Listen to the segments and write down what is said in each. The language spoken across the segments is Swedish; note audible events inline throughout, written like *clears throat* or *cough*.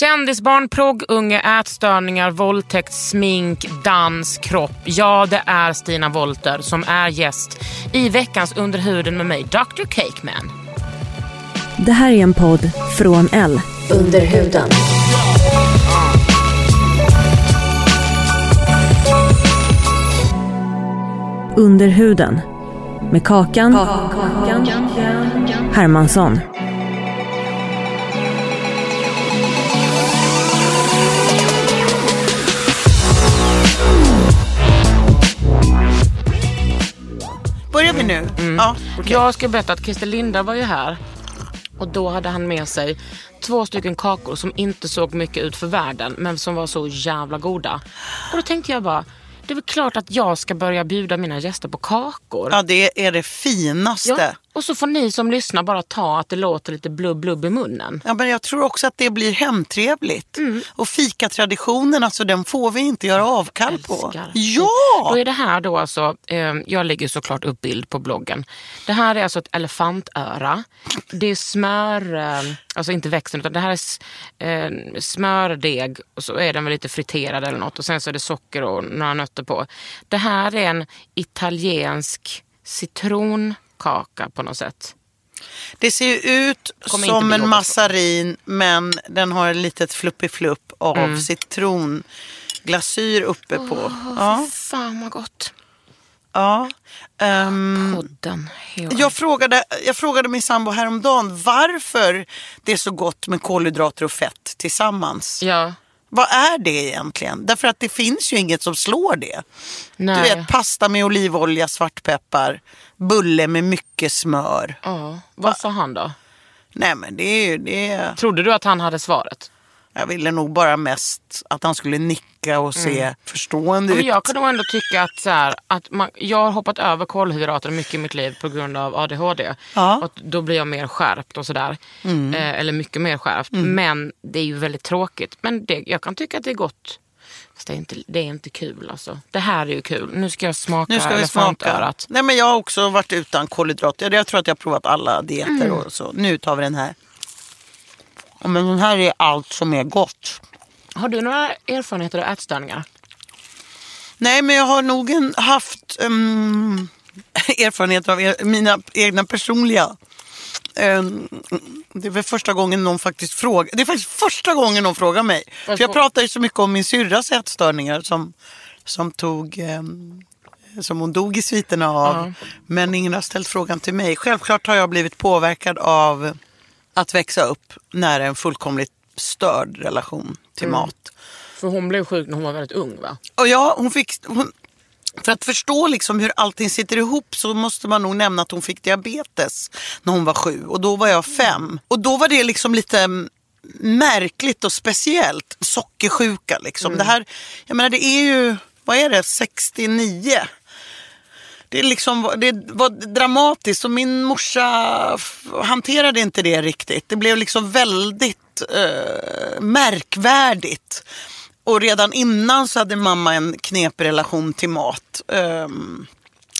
Kändisbarn, progg, unga, ätstörningar, våldtäkt, smink, dans, kropp. Ja, det är Stina Wolter som är gäst i veckans Under huden med mig, Dr. Cakeman. Det här är en podd från L. Under huden. Under huden. Med Kakan, Hermansson. Börjar vi nu? Ja, okej. Jag ska berätta att Christer Linda var ju här och då hade han med sig två stycken kakor som inte såg mycket ut för världen men som var så jävla goda. Och då tänkte jag bara, det är väl klart att jag ska börja bjuda mina gäster på kakor. ja, det är det finaste. Ja, och så får ni som lyssnar bara ta att det låter lite blubb blubb i munnen. Ja, men jag tror också att det blir hemtrevligt. Mm. Och fikatraditionen, alltså, den får vi inte göra avkall på. Ja! Då är det här då alltså, eh, jag lägger såklart upp bild på bloggen. Det här är alltså ett elefantöra. Det är smör, eh, alltså inte växten utan det här är eh, smördeg och så är den väl lite friterad eller något och sen så är det socker och några nötter på. Det här är en italiensk citronkaka på något sätt. Det ser ju ut som en massarin men den har ett litet fluppiflupp av Mm. citronglasyr uppe på. Ja, Fan vad gott. ja. Ehm, Podden. Ja. jag, frågade, jag frågade min sambo häromdagen varför det är så gott med kolhydrater och fett tillsammans. ja. Vad är det egentligen? Därför att det finns ju inget som slår det. Nej. Du vet, pasta med olivolja, svartpeppar, bulle med mycket smör. Ja. Vad sa han då? Nej men det är ju, det är, Trodde du att han hade svaret? jag ville nog bara mest att han skulle nicka och se förstående Men ut. jag kan nog ändå tycka att, så här, att man, jag har hoppat över kolhydrater mycket i mitt liv på grund av ADHD. Ja. Och då blir jag mer skärpt och sådär. Eh, eller mycket mer skärpt. Men det är ju väldigt tråkigt. Men det, jag kan tycka att det är gott. Fast det är, inte, det är inte kul alltså. Det här är ju kul. Nu ska jag smaka Nu ska vi smaka. Nej men jag har också varit utan kolhydrater. Jag tror att jag har provat alla dieter Mm. och så. Nu tar vi den här. Men den här är allt som är gott. Har du några erfarenheter av ätstörningar? Nej, men jag har nog haft um, *laughs* erfarenheter av er, mina egna personliga. Ehm, det är väl första gången någon faktiskt frågar. Det är faktiskt första gången någon frågar mig. För jag pratar ju så mycket om min syrras ätstörningar som, som tog ehm, som hon dog i sviterna av. Men ingen har ställt frågan till mig. Självklart har jag blivit påverkad av att växa upp nära en fullkomligt störd relation till mat. För hon blev sjuk när hon var väldigt ung va? Och ja, hon fick... Hon, för att förstå liksom hur allting sitter ihop så måste man nog nämna att hon fick diabetes när hon var sju. Och då var jag fem. Och då var det liksom lite mm, märkligt och speciellt. Sockersjuka liksom. Det här, jag menar det är ju, vad är det, 69? Det, liksom, det var dramatiskt och min morsa hanterade inte det riktigt. Det blev liksom väldigt eh, märkvärdigt. Och redan innan så hade mamma en knepig relation till mat. Ehm,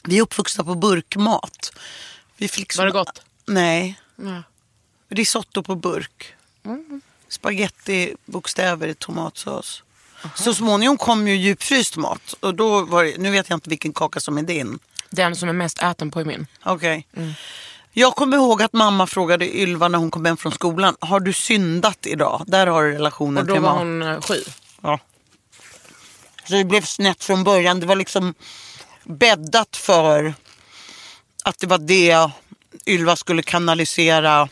vi är uppvuxna på burkmat. Vi fick liksom, Var det gott? Nej. Ja. Risotto på burk. Spaghetti, bokstäver i tomatsås. Så småningom kom ju djupfryst mat. Och då var det, nu vet jag inte vilken kaka som är din. Den som är mest äten på är min. Okej. Jag kommer ihåg att mamma frågade Ylva när hon kom hem från skolan. Har du syndat idag? Där har du relationen Och då till var mat. hon eh, sju. Ja. Så det blev snett från början. Det var liksom bäddat för att det var det Ylva skulle kanalisera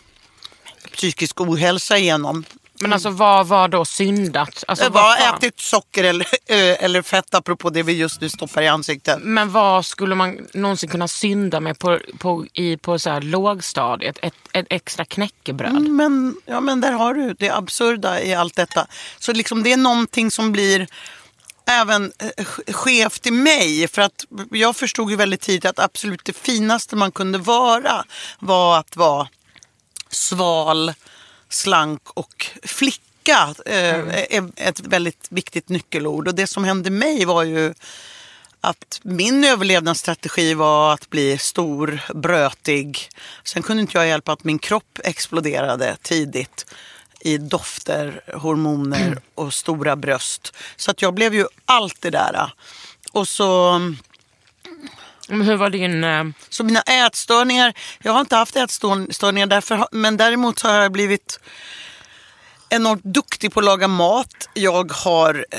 psykisk ohälsa igenom. Men alltså vad var då syndat? Alltså, vad ätit socker eller, *laughs* eller fett apropå det vi just nu stoppar i ansiktet. Men vad skulle man någonsin kunna synda med på, på, i, på så här lågstadiet? Ett, ett extra knäckebröd? Mm, Men, ja, men där har du det absurda i allt detta. Så liksom det är någonting som blir även eh, skevt i mig. För att jag förstod ju väldigt tidigt att absolut det finaste man kunde vara var att vara sval, slank och flicka. Eh, är ett väldigt viktigt nyckelord. Och det som hände mig var ju att min överlevnadsstrategi var att bli stor, brötig. Sen kunde inte jag hjälpa att min kropp exploderade tidigt i dofter, hormoner *clears throat* och stora bröst. Så att jag blev ju allt det där. Och så, Men hur var din... eh, så mina ätstörningar, jag har inte haft ätstörningar därför, men däremot så har jag blivit enormt duktig på att laga mat. Jag har eh,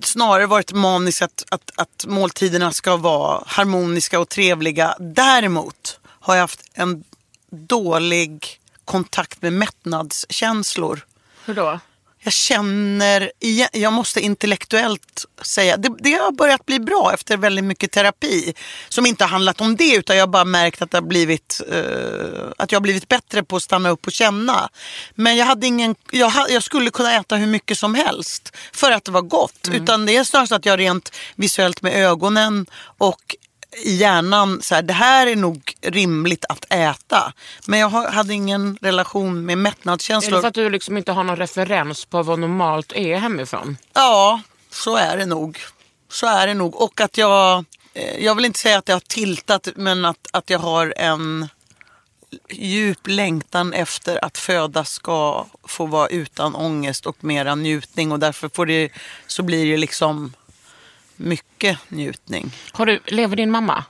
snarare varit manisk att, att, att måltiderna ska vara harmoniska och trevliga. Däremot har jag haft en dålig kontakt med mättnadskänslor. Hur då? Jag känner, jag måste intellektuellt säga, det, det har börjat bli bra efter väldigt mycket terapi. Som inte har handlat om det utan jag har bara märkt att, det har blivit, eh, att jag har blivit bättre på att stanna upp och känna. Men jag, hade ingen, jag, jag skulle kunna äta hur mycket som helst för att det var gott. Utan det är snarare så att jag rent visuellt med ögonen och i hjärnan, så här, det här är nog rimligt att äta. Men jag hade ingen relation med Är det mättnadskänslor. för att du liksom inte har någon referens på vad normalt är hemifrån? Ja, så är det nog. Så är det nog. Och att jag, eh, jag vill inte säga att jag har tiltat, men att, att jag har en djup längtan efter att föda ska få vara utan ångest och mera njutning. Och därför får det, så blir det liksom mycket njutning. Har du, lever din mamma?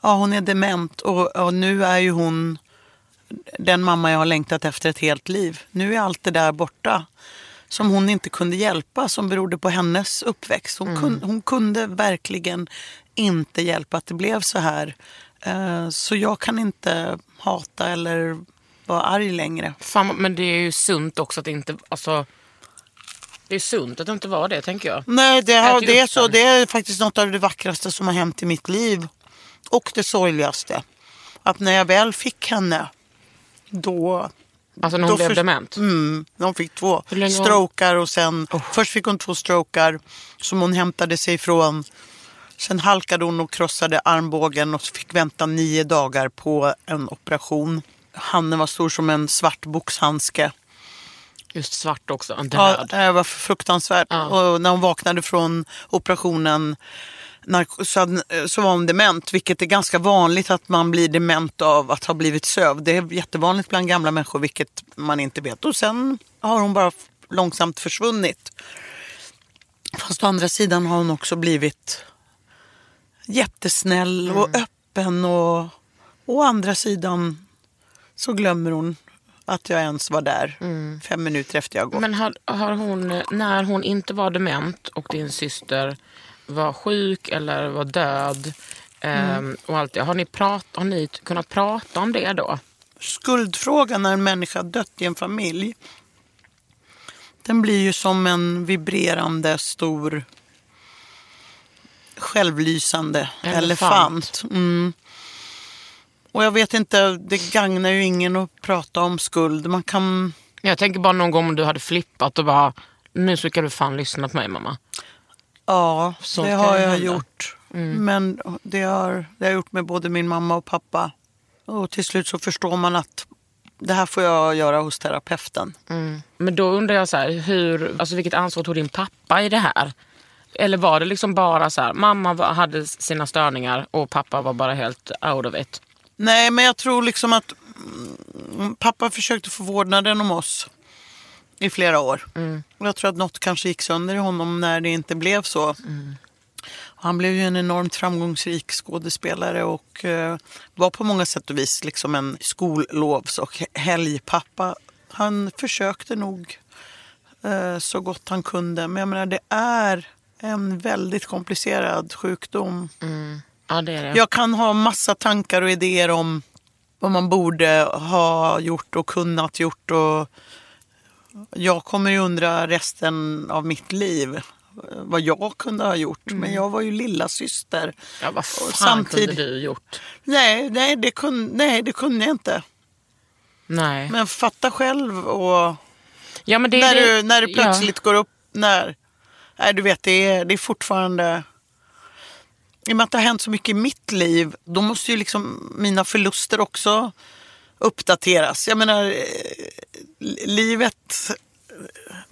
Ja, hon är dement och, och nu är ju hon den mamma jag har längtat efter ett helt liv. Nu är allt det där borta som hon inte kunde hjälpa som berodde på hennes uppväxt. Hon, kun, hon kunde verkligen inte hjälpa att det blev så här. Eh, så jag kan inte hata eller vara arg längre. Fan, men det är ju sunt också att inte... Alltså, det är sunt att inte vara det, tänker jag. Nej, det, har, det, är så, det är faktiskt något av det vackraste som har hänt i mitt liv. Och det sorgligaste. Att när jag väl fick henne, då Alltså när hon blev dement. Mm, hon fick två var- strokar och sen, först fick hon två strokar som hon hämtade sig ifrån. Sen halkade hon och krossade armbågen och fick vänta nio dagar på en operation. Handen var stor som en svart boxhandske. Just svart också, en Ja, död. det var fruktansvärt. Ja. Och när hon vaknade från operationen narko- så, var hon dement, vilket är ganska vanligt att man blir dement av att ha blivit sövd. Det är jättevanligt bland gamla människor, vilket man inte vet. Och sen har hon bara långsamt försvunnit. Fast å andra sidan har hon också blivit jättesnäll och öppen. Och å andra sidan så glömmer hon att jag ens var där fem minuter efter jag gått. Men har, har hon, när hon inte var dement och din syster var sjuk eller var död ehm, och allt det, har ni, prat, har ni kunnat prata om det då? skuldfrågan när en människa dött i en familj. Den blir ju som en vibrerande stor självlysande Elefant. elefant. Mm. Och jag vet inte, det gagnar ju ingen att prata om skuld. Man kan, Jag tänker bara någon gång om du hade flippat och bara, nu ska du fan lyssna på mig mamma. ja, Så det har jag hända. gjort. Men det har, det har jag gjort med både min mamma och pappa. Och till slut så förstår man att det här får jag göra hos terapeuten. Men då undrar jag så här, hur, alltså vilket ansvar tog din pappa i det här? Eller var det liksom bara så här, mamma hade sina störningar och pappa var bara helt out of it? Nej, men jag tror liksom att mm, pappa försökte få vårdnaden om oss i flera år. Och jag tror att något kanske gick sönder i honom när det inte blev så. Han blev ju en enormt framgångsrik skådespelare och eh, var på många sätt och vis liksom en skollovs och helgpappa. Han försökte nog eh, så gott han kunde. Men jag menar, det är en väldigt komplicerad sjukdom. Ja, det är det. Jag kan ha massa tankar och idéer om vad man borde ha gjort och kunnat gjort. Och jag kommer ju undra resten av mitt liv vad jag kunde ha gjort. Men jag var ju lilla syster. Ja, vad fan samtidigt- kunde du gjort? Nej, nej, det kunde, nej, det kunde jag inte. Nej. Men fatta själv och ja, det, när, det, du, när ja. plötsligt går upp. När, nej, du vet, det är, det är fortfarande... I och med att det har hänt så mycket i mitt liv, då måste ju liksom mina förluster också uppdateras. Jag menar, eh, livet...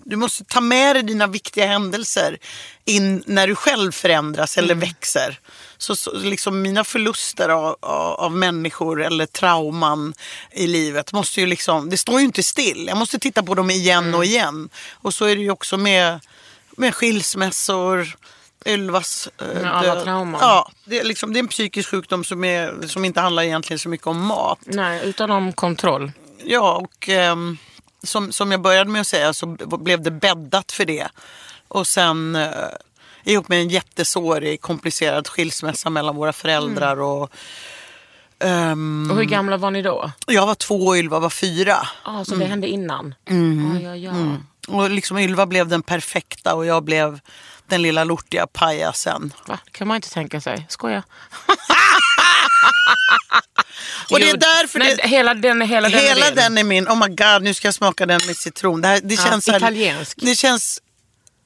Du måste ta med dig dina viktiga händelser in när du själv förändras eller växer. Så, så liksom mina förluster av, av, människor eller trauman i livet måste ju liksom, det står ju inte still. Jag måste titta på dem igen och igen. Och så är det ju också med, med skilsmässor, Ylvas eh, Med alla trauman. Ja, det är, liksom, det är en psykisk sjukdom som, är, som inte handlar egentligen så mycket om mat. Nej, utan om kontroll. Ja, och ehm, som, som jag började med att säga så b- blev det bäddat för det. Och sen eh, ihop med en jättesårig, komplicerad skilsmässa mellan våra föräldrar. Och, ehm, Och hur gamla var ni då? jag var två och Ylva var fyra. Ah, så det hände innan? Mm. Ja, ja, ja. Och liksom Ylva blev den perfekta och jag blev den lilla lortiga pajasen. Va? Det kan man inte tänka sig. Skoja. *laughs* Och det är därför nej, det, hela den, hela den, hela är den är min. Oh my god, nu ska jag smaka den med citron. Det, här, det Ja, känns så här- italiensk. Det känns...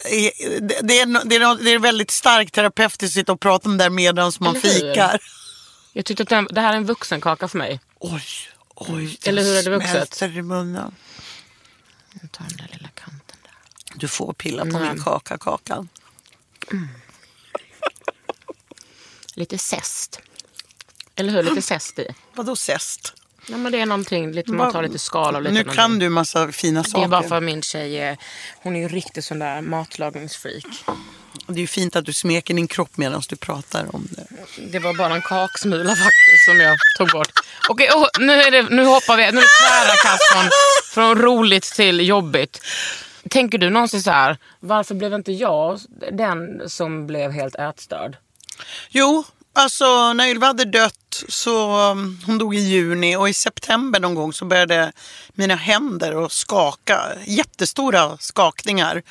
eh, Det det är, det, är, det är väldigt starkt terapeutiskt att sitta och prata om det här medan man fikar. Jag tyckte att den, det här är en vuxenkaka för mig. Oj, oj. Eller hur är det vuxet? i munnen. Jag tar den där lilla kanten där. Du får pilla på Nej. min kaka, kakan. Lite zest. Eller hur? Lite zest i. Vadå zest? Ja, men det är någonting, lite, man tar lite skal och lite Nu någonting. kan du massa fina Det saker. är bara för min tjej, hon är ju riktigt sån där matlagningsfreak. Det är ju fint att du smeker din kropp medan du pratar om det. Det var bara en kaksmula faktiskt som jag tog bort. Okej, oh, nu, är det, nu hoppar vi, nu är det tvära kast från, från roligt till jobbigt. Tänker du någonsin så här, varför blev inte jag den som blev helt ätstörd? Jo, alltså när Ylva hade dött så um, hon dog i juni och i september någon gång så började mina händer att skaka. Jättestora skakningar.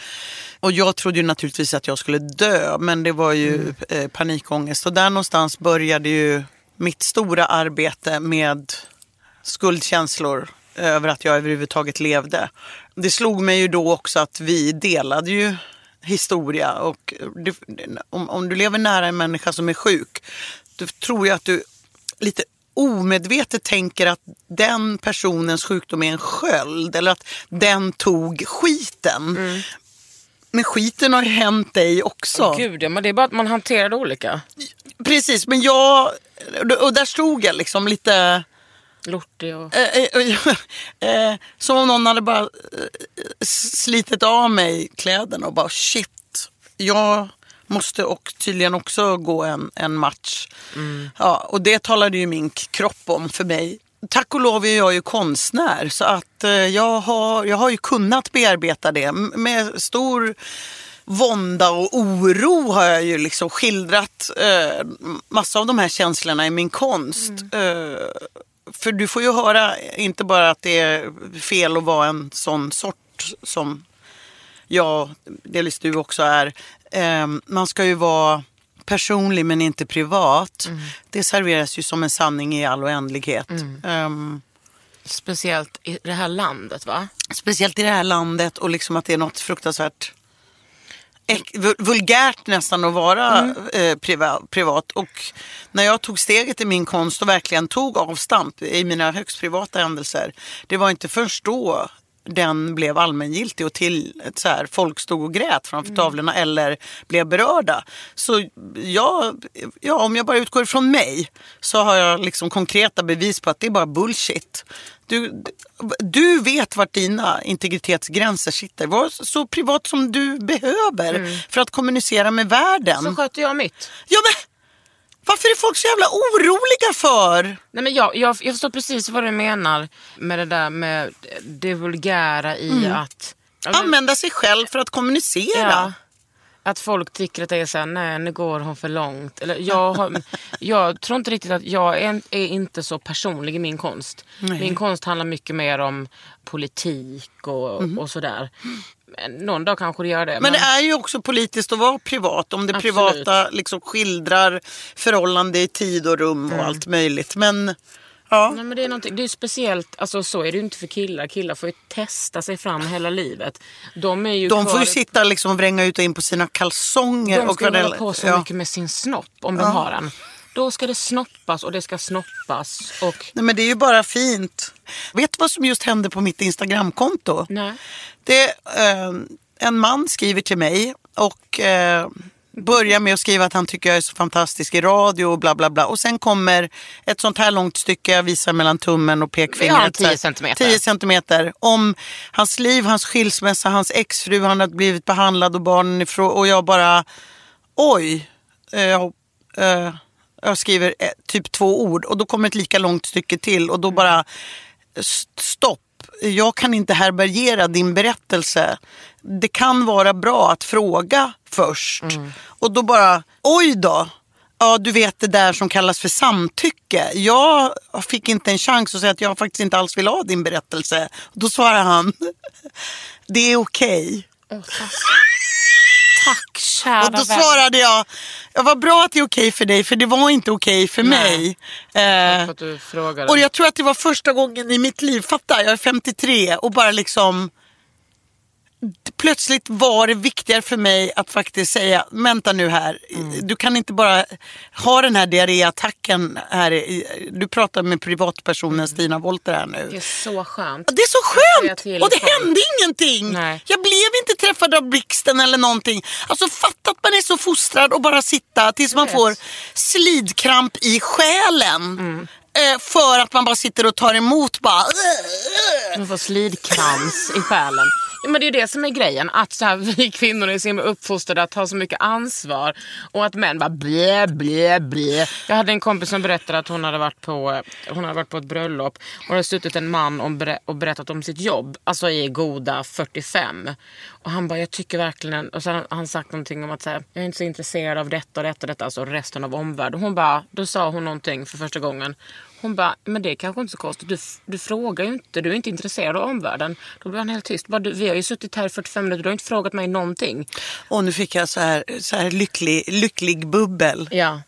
Och jag trodde ju naturligtvis att jag skulle dö men det var ju eh, panikångest. Och där någonstans började ju mitt stora arbete med skuldkänslor över att jag överhuvudtaget levde. Det slog mig ju då också att vi delade ju historia och det, om, om du lever nära en människa som är sjuk då tror jag att du lite omedvetet tänker att den personens sjukdom är en sköld eller att den tog skiten. Men skiten har ju hänt dig också. Gud, ja, men det är bara att man hanterar det olika. Precis, men jag... Och där stod jag liksom lite... Lortig och... Eh, eh, *laughs* eh, som om någon hade bara slitit av mig kläderna och bara shit. Jag måste och tydligen också gå en, en match. Ja, och det talade ju min kropp om för mig. Tack och lov är jag ju konstnär så att jag, har, jag har ju kunnat bearbeta det med stor vånda och oro har jag ju liksom skildrat eh, massa av de här känslorna i min konst. Eh, för du får ju höra inte bara att det är fel att vara en sån sort som jag, delvis du också är. Eh, man ska ju vara personlig men inte privat. Det serveras ju som en sanning i all oändlighet. Ehm, Speciellt i det här landet va? speciellt i det här landet och liksom att det är något fruktansvärt vulgärt nästan att vara eh, priva, privat. Och när jag tog steget i min konst och verkligen tog avstamp i mina högst privata händelser. Det var inte först då den blev allmängiltig och till så här, folk stod och grät framför Mm. tavlorna eller blev berörda. Så jag, ja, om jag bara utgår ifrån mig så har jag liksom konkreta bevis på att det är bara bullshit. Du, du vet vart dina integritetsgränser sitter. Var så privat som du behöver för att kommunicera med världen. Mm. Så sköter jag mitt. Ja, men, varför är folk så jävla oroliga för? Nej, men jag, jag, jag förstår precis vad du menar med det där med det vulgära i Mm. att... Alltså, Använda sig själv för att kommunicera. Ja. Att folk tycker att det är såhär, nej nu går hon för långt. Eller jag, har, *laughs* jag tror inte riktigt att jag är, är inte så personlig i min konst. Min konst handlar mycket mer om politik och, och sådär. Men Någon dag kanske det gör det. Mhm. Men det är ju också politiskt att vara privat. Om det Absolut. privata liksom skildrar förhållande i tid och rum Mm. och allt möjligt. Men ja, Nej, men det är det är speciellt, alltså så är det ju inte för killar. Killar får ju testa sig fram hela livet. De är ju de kvar, får ju sitta liksom och vränga ut och in på sina kalsonger. de och ska ju hålla på så ja. mycket med sin snopp om de har en. Då ska det snoppas och det ska snoppas. Och, Nej, men det är ju bara fint. Vet du vad som just hände på mitt Instagramkonto? nej. Det, eh, en man skriver till mig och eh, börjar med att skriva att han tycker jag är så fantastisk i radio och bla bla bla. Och sen kommer ett sånt här långt stycke jag visar mellan tummen och pekfingret. Ja, 10 så här, centimeter. 10 centimeter. Om hans liv, hans skilsmässa, hans exfru, han har blivit behandlad och barnen ifrån. Och jag bara, oj. Eh, eh, jag skriver eh, typ två ord och då kommer ett lika långt stycke till och då bara s- stopp. Jag kan inte härbärgera din berättelse. Det kan vara bra att fråga först. Och då bara, oj då. Ja, du vet det där som kallas för samtycke. Jag fick inte en chans att säga att jag faktiskt inte alls vill ha din berättelse. Då svarar han, *laughs* det är okej. Åh, tack. Tack kära Och då vän. svarade jag, ja, vad bra att det är okej för dig, för det var inte okej för Nej. mig. Eh, för att du frågade. och jag tror att det var första gången i mitt liv, fatta, jag är 53 och bara liksom Plötsligt var det viktigare för mig att faktiskt säga, vänta nu här, Mm. du kan inte bara ha den här diarréattacken här. i- Du pratar med privatpersonen Stina Wolter här nu. Mm. Det är så skönt. Det är så skönt! Och det hände ingenting. Nej. Jag blev inte träffad av blixten eller någonting. Alltså fatta att man är så fostrad och bara sitta tills man får slidkramp i själen. Mm. Eh, för att man bara sitter och tar emot bara. Man får slidkrans i själen. Ja, men det är det som är grejen. Att så här, *laughs* vi kvinnor är så himla uppfostrade att ta så mycket ansvar. Och att män bara blä, blä, blä. Jag hade en kompis som berättade att hon hade varit på, hon hade varit på ett bröllop. Och det hade suttit en man och ber- och berättat om sitt jobb. Alltså i goda 45. Och han bara, jag tycker verkligen... Och så har han sagt någonting om att så här, jag är inte så intresserad av detta och detta och detta. Alltså resten av omvärlden. Hon bara, då sa hon någonting för första gången. Hon bara, men det är kanske inte så konstigt. Du, du frågar ju inte, du är inte intresserad av omvärlden. Då blir han helt tyst. Bara, du, vi har ju suttit här i 45 minuter, du har inte frågat mig någonting. Och nu fick jag så här, så här lycklig, lycklig bubbel. Ja.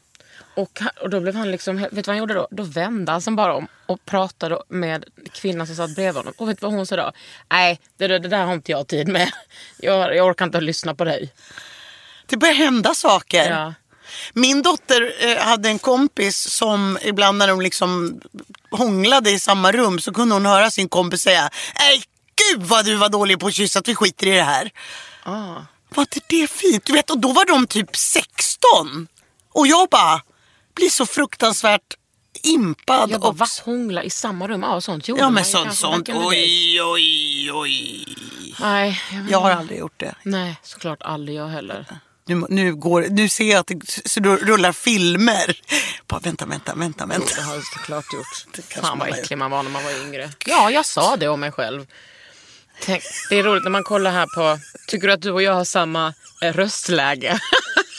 Och, och då blev han liksom, vet du vad han gjorde då? Då vände han sig bara om och pratade med kvinnan som satt bredvid honom. Och vet du vad hon sa då? Nej, det, det, det där har inte jag tid med. Jag, jag orkar inte lyssna på dig. Det börjar hända saker. Ja. Min dotter eh, hade en kompis som ibland när de liksom hånglade i samma rum så kunde hon höra sin kompis säga Nej gud vad du var dålig på att kyssa att vi skiter i det här. Ah. Var inte det fint? Du vet, och då var de typ 16. Och jag bara blir så fruktansvärt impad. Jag bara, och... va? Hångla i samma rum? Ja, sånt gjorde Ja men sånt, sånt. Oj, oj, oj. Nej, jag, Jag har aldrig gjort det. Nej, såklart aldrig jag heller. Nu, nu, går, nu ser jag att det så då rullar filmer. Bara vänta, vänta, vänta, Jo, vänta. det har jag såklart gjort. kanske Fan vad äcklig man var när man var yngre. Ja, jag sa det om mig själv. Tänk, det är roligt när man kollar här på... Tycker du att du och jag har samma eh, röstläge? *laughs*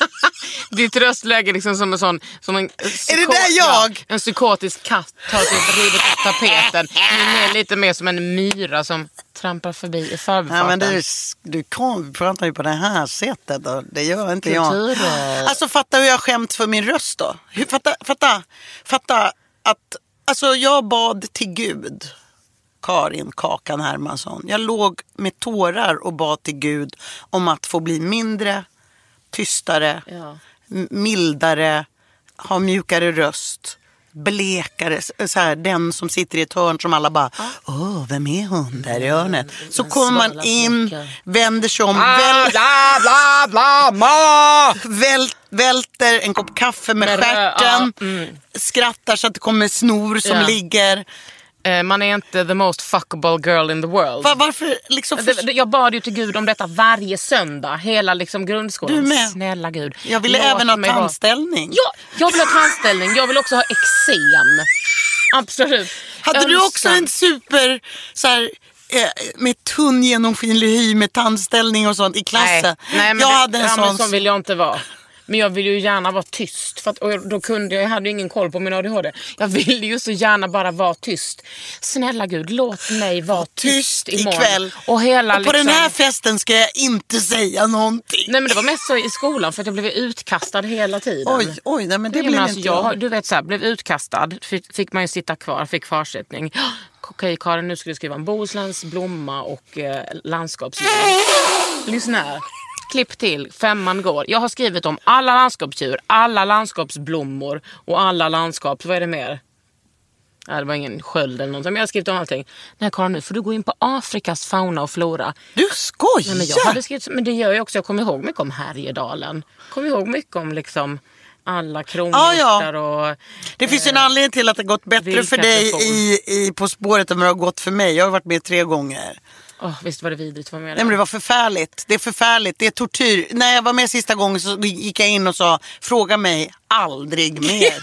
Ditt röstläge är liksom som en sån... Som en, Är det där jag? en psykotisk katt har typ rivit upp tapeten. Du är lite mer som en myra som trampar förbi i Ja, förbifarten. men du, du kom, pratar ju på det här sättet och det gör inte Kultur. jag. Alltså fatta hur jag skämt för min röst då. Hur, fatta, fatta, fatta att alltså, jag bad till Gud, Karin Kakan Hermansson. Jag låg med tårar och bad till Gud om att få bli mindre, tystare, Ja. Mildare, ha mjukare röst. blekare, så här, den som sitter i ett hörn som alla bara, åh, vem är hon där i hörnet? Så kommer man in, vänder sig om, väl, Bla, bla, bla, ma! väl, välter en kopp kaffe med stjärten, mm. skrattar så att det kommer snor som ligger. Eh, Man är inte the most fuckable girl in the world. Va, varför liksom... Det- Jag bad ju till Gud om detta varje söndag, hela liksom grundskolan. Du med. Snälla Gud. Jag ville låt även ha tandställning. Ja, jag vill ha tandställning, jag vill också ha eksem. Absolut. Hade du också Önskan. en super, så här, eh, med tunn genomskinlig hy med tandställning och sånt i klassen? Nej, nej men jag det, hade en ja, sån. sån vill jag inte vara. Men jag vill ju gärna vara tyst. För att, och då kunde jag, jag hade ju ingen koll på min ADHD. Jag ville ju så gärna bara vara tyst. Snälla gud, låt mig vara tyst, tyst imorgon. ikväll. Och, hela, och på liksom, den här festen ska jag inte säga någonting. Nej men det var mest så i skolan för att jag blev utkastad hela tiden. Oj, oj, nej men det blev alltså, inte jag. jag. Du vet så här, blev utkastad, fick, fick man ju sitta kvar, fick kvarsittning. *gasps* Okej Karin, nu ska du skriva om Bohusläns blomma och eh, landskapsdjur. Lyssna här. Klipp till, femman går. Jag har skrivit om alla landskapsdjur, alla landskapsblommor och alla landskaps... Vad är det mer? Nej, det var ingen sköld eller någonting. Men jag har skrivit om allting. Nej Karin, nu får du gå in på Afrikas fauna och flora. Du skojar! Nej, men jag hade skrivit, men det gör jag också. Jag kommer ihåg mycket om Härjedalen. Kommer ihåg mycket om liksom alla kronhjortar Ja, ja. och... Det finns ju en anledning till att det gått bättre för dig i, i På spåret än vad det har gått för mig. Jag har varit med tre gånger. Åh, visst var det vidrigt att vara med Nej, men det var förfärligt. Det är förfärligt. Det är tortyr. När jag var med sista gången så gick jag in och sa fråga mig aldrig mer.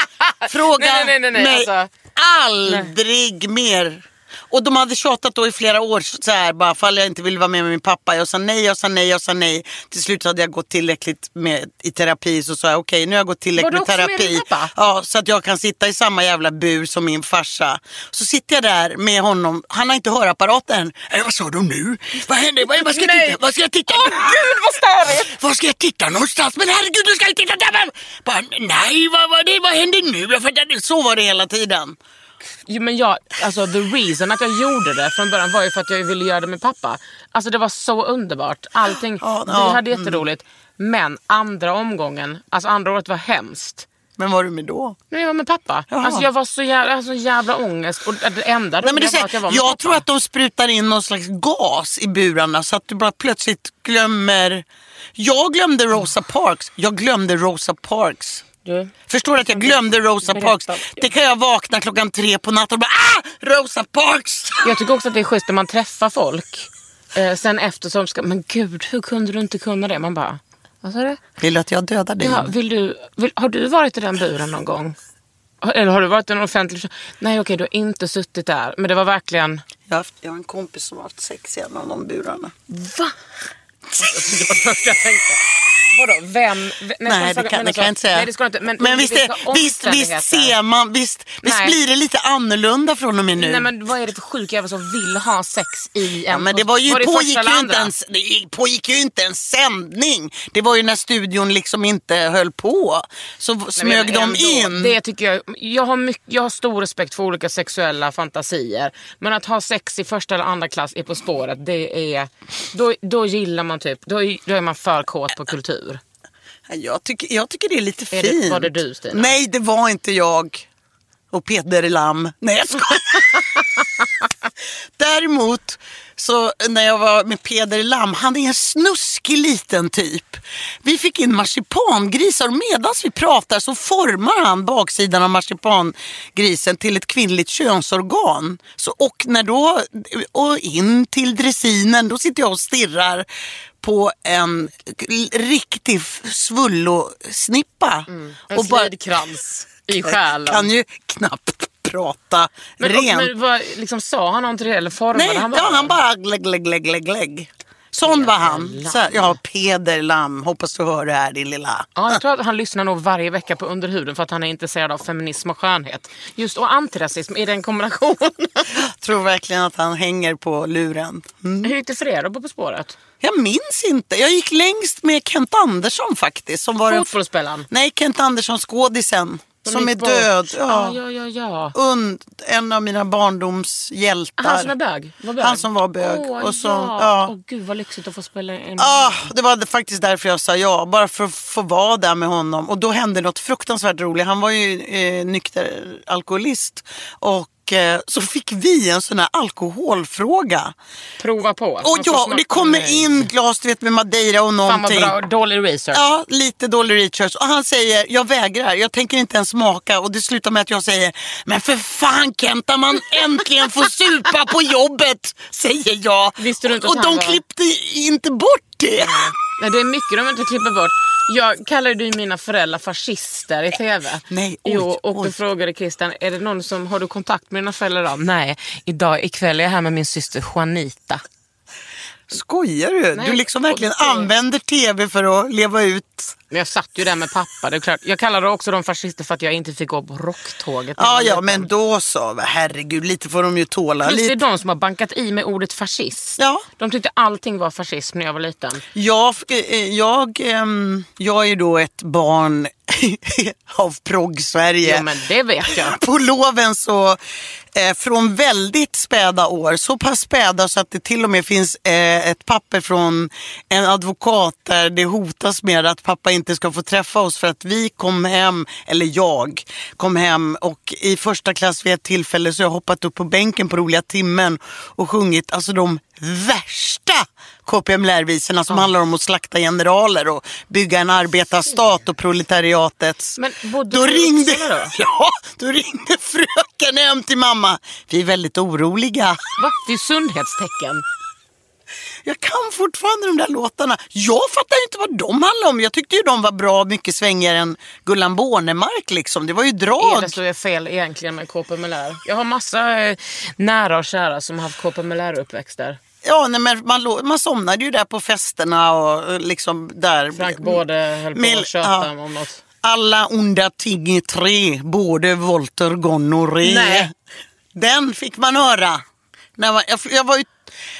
*laughs* fråga Nej, nej, nej, nej, mig alltså. aldrig mer. Och de hade tjatat då i flera år så här, bara fall jag inte ville vara med med min pappa. Jag sa nej, jag sa nej, jag sa nej. Till slut hade jag gått tillräckligt med, i terapi så sa jag okej nu har jag gått tillräckligt med med terapi. pappa? Ja, så att jag kan sitta i samma jävla bur som min farsa. Så sitter jag där med honom. Han har inte hörapparaten. Eh, vad sa de nu? Vad hände? Vad, vad ska jag titta? Vad ska jag titta? Åh gud vad störigt! Var ska jag titta någonstans? Men herregud, du ska ju titta där! Bara, nej, vad, vad, det, vad hände nu? Jag fattar inte. Så var det hela tiden. Jo, men jag, alltså, the reason att jag gjorde det från början var ju för att jag ville göra det med pappa. Alltså det var så underbart. Allting. Ja, vi ja, hade jätteroligt. Men andra omgången, alltså andra året var hemskt. Men var du med då? Men jag var med pappa. Jaha. Alltså jag var så jävla, jag hade så jävla ångest. Och det enda Nej, men roliga är, var att jag var jag med pappa. tror att de sprutar in någon slags gas i burarna så att du bara plötsligt glömmer. Jag glömde Rosa Parks. Jag glömde Rosa Parks. Förstår du att jag glömde Rosa. Parks? Det kan jag vakna klockan tre på natten och bara ah! Rosa Parks! *laughs* Jag tycker också att det är schysst när man träffar folk. Eh, sen efter som ska, men gud hur kunde du inte kunna det? Man bara, vad sa du? Vill du att jag dödar dig? Ja, vill du vill, har du varit i den buren någon gång? Eller har du varit i en offentlig... Nej okej, du har inte suttit där. Men det var verkligen... Jag, har haft, jag har en kompis som har haft sex i en av de burarna. Va? Det var det första jag tänkte. Vadå, vem? v- Nej, det kan, det kan jag inte säga. Nej, det ska inte. Men, men visst, är, visst, visst ser man, visst, visst Nej. blir det lite annorlunda från och med nu. Nej men vad är det för sjuk jävel som vill ha sex i en... Ja, men det var ju, det pågick, ju inte ens, det pågick ju inte en sändning. Det var ju när studion liksom inte höll på. Så Nej, smög men de in. Det tycker jag, jag, har mycket, jag har stor respekt för olika sexuella fantasier. Men att ha sex i första eller andra klass är På spåret, det är, då, då gillar man typ, då då är man för kåt på kultur. Jag, tycker, jag tycker det är lite Är det- fint. var det du, Stina? Nej, det var inte jag. Och Peter Lam. Nej, jag skojar. *laughs* Däremot, så när jag var med Peder Lam, han är en snuskig liten typ. Vi fick in marsipangrisar och medan vi pratar så formar han baksidan av marsipangrisen till ett kvinnligt könsorgan. Så, och när då, och in till dressinen, då sitter jag och stirrar på en riktig svullosnippa. Mm. En och bara, i själen. kan ju knappt prata men, rent. men vad, liksom, sa han någonting eller formade Nej, han bara? bara, han bara glägg, glägg, glägg, glägg, glägg. Sån var han. Så, här, ja, Peder Lam. Hoppas du hör det här din lilla... Ja, jag tror att han lyssnar nog varje vecka på Underhuden för att han är intresserad av feminism och skönhet. Just och antirasism i den kombinationen. *laughs* Tror verkligen att han hänger på luren. Mm. Hur gick det för er då på På spåret? Jag minns inte. Jag gick längst med Kent Andersson faktiskt. Som var en... Fotbollsspelaren? Nej, Kent Andersson, skådisen. Som är bort. död. Ja, Ja. ja, ja. ja. Und, en av mina barndomshjältar. Han som är bög? Var bög? Han som var bög. Och så- ja. ja. Åh, gud vad lyxigt att få spela en... Ah, det var faktiskt därför jag sa ja, bara för att få vara där med honom. Och då hände något fruktansvärt roligt. Han var ju eh, nykter alkoholist. Och eh, så fick vi en sån här alkoholfråga. Prova på. Och Man ja, och det kommer in glas du vet, med madeira och Fan vad någonting. bra, dålig research. Ja, lite dålig research. Och han säger, jag vägrar, jag tänker inte ens smaka. Och det slutar med att jag säger, men för fan Kenta, man äntligen får *laughs* supa på jobbet, säger jag. Visste du inte och de var- klippte inte bort det. Nej, det är mycket de inte klipper bort. Jag kallade ju mina föräldrar fascister i tv. Nej, oj, jo, och då oj. frågade Christian, är det någon som, har du kontakt med dina föräldrar? idag?" Nej, idag ikväll är jag här med min syster Juanita. Skojar du? Nej, du liksom verkligen använder tv för att leva ut. Men jag satt ju där med pappa, det är klart. Jag kallade också dem fascister för att jag inte fick gå på rocktåget. jag Ja, ja, men då så. Herregud, lite får de ju tåla. Plus det är Lite. de som har bankat i med ordet fascist. Ja. De tyckte allting var fascism när jag var liten. Jag, eh, jag, ehm, jag är då ett barn *laughs* av progg-Sverige. Jo, men det vet jag. *laughs* på loven så eh, från väldigt späda år, så pass späda så att det till och med finns eh, ett papper från en advokat där det hotas med att pappa inte ska få träffa oss för att vi kom hem, eller jag kom hem och i första klass vid ett tillfälle så har jag hoppat upp på bänken på roliga timmen och sjungit alltså de värsta KPML-visorna som handlar om att slakta generaler och bygga en arbetarstat och proletariatets. Men bodde då ringde, då? *laughs* Ja, då ringde fröken hem till mamma. Vi är väldigt oroliga. Va? Det är sundhetstecken. Jag kan fortfarande de där låtarna. Jag fattar inte vad de handlar om. Jag tyckte ju de var bra mycket svängigare än Gullan Bornemark liksom. Det var ju Är drag. det så är fel egentligen med KPMLR? Jag har massa eh, nära och kära som har haft KPMLR-uppväxter. Ja, nej, men man, man somnade ju där på festerna och eh, liksom där. Frank både höll på att köta ja. om något. Alla onda ting i tre, både volter, gonorré. Den fick man höra. När man, jag, jag var ju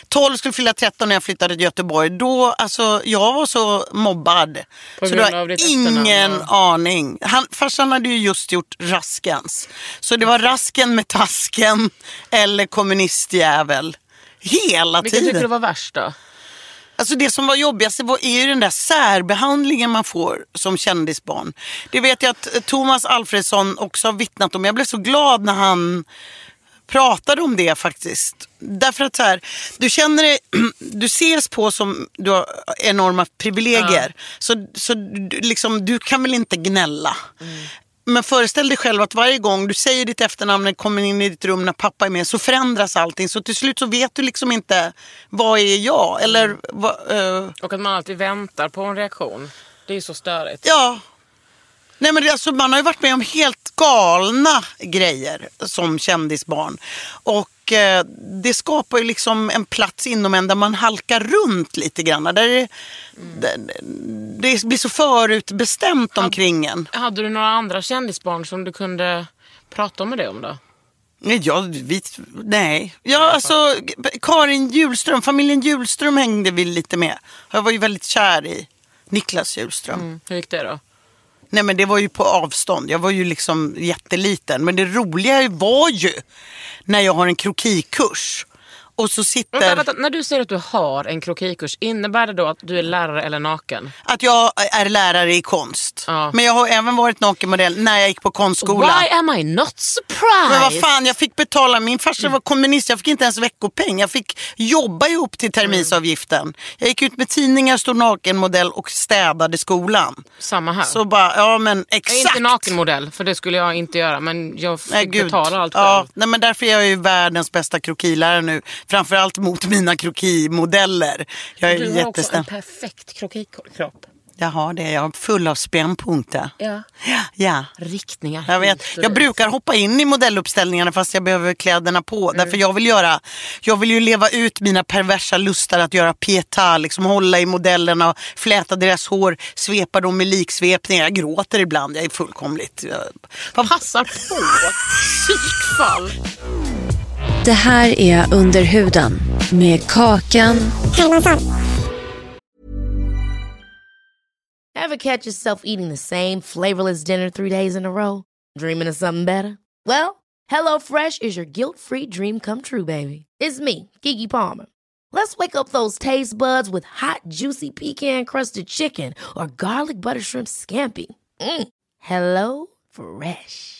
12, skulle fylla 13 när jag flyttade till Göteborg. Då, alltså, jag var så mobbad. På så du har ingen efternamn, aning. Han, farsan hade ju just gjort Raskens. Så det var Rasken med tasken eller kommunistjävel. Hela Vilken tiden. tycker du var värst då? Alltså det som var jobbigast var, är ju den där särbehandlingen man får som kändisbarn. Det vet jag att Thomas Alfredsson också har vittnat om. Jag blev så glad när han pratade om det faktiskt. Därför att så här, du känner dig, *clears throat* du ses på som du har enorma privilegier. Så, så du- liksom, du kan väl inte gnälla. Men föreställ dig själv att varje gång du säger ditt efternamn när du kommer in i ditt rum när pappa är med så förändras allting. Så till slut så vet du liksom inte vad är jag? Eller vad, eh, Och att man alltid väntar på en reaktion. Det är så störigt. ja. Nej men alltså, man har ju varit med om helt galna grejer som kändisbarn. Och eh, det skapar ju liksom en plats inom en där man halkar runt lite grann. Där det, det, det blir så förutbestämt omkring en. Hade du några andra kändisbarn som du kunde prata med det om då? Nej, jag, vi, nej. Ja, alltså, Karin Hjulström, familjen Hjulström hängde vi lite med. Jag var ju väldigt kär i Niklas Hjulström. Mm. Hur gick det då? Nej men det var ju på avstånd. Jag var ju liksom jätteliten. Men det roliga var ju när jag har en krokikurs. Och så sitter... Vänta, vänta, när du säger att du har en krokikurs, innebär det då att du är lärare eller naken? Att jag är lärare i konst. Ja. Men jag har även varit nakenmodell när jag gick på konstskola. Why am I not surprised? Men vad fan, jag fick betala, min farsa var kommunist, jag fick inte ens veckopeng. Jag fick jobba ihop till terminsavgiften. Jag gick ut med tidningar, stod nakenmodell och städade skolan. Samma här. Så bara, ja men jag är exakt. inte nakenmodell, för det skulle jag inte göra. Men jag fick Nej, betala allt själv. ja, nej, men Därför är jag ju världens bästa krokilärare nu. Framförallt mot mina krokimodeller. Jag är Du har också en perfekt krokikropp. Jag har det, jag är full av spännpunkter. Ja. Ja. Riktningar Jag vet. Jag brukar hoppa in i modelluppställningarna fast jag behöver kläderna på. Därför jag vill göra, jag vill ju leva ut mina perversa lustar att göra pietà, liksom hålla i modellerna, fläta deras hår, svepa dem med liksvepningar. Jag gråter ibland, jag är fullkomligt... Jag, vad Passar på. *laughs* Psykfall. Det här är Under huden med Kakan Ever catch yourself eating the same flavorless dinner three days in a row? Dreaming of something better? Well, hello fresh is your guilt-free dream come true, baby. It's me, Gigi Palmer. Let's wake up those taste buds with hot, juicy pecan-crusted chicken or garlic butter shrimp scampi. Mm. Hello Fresh.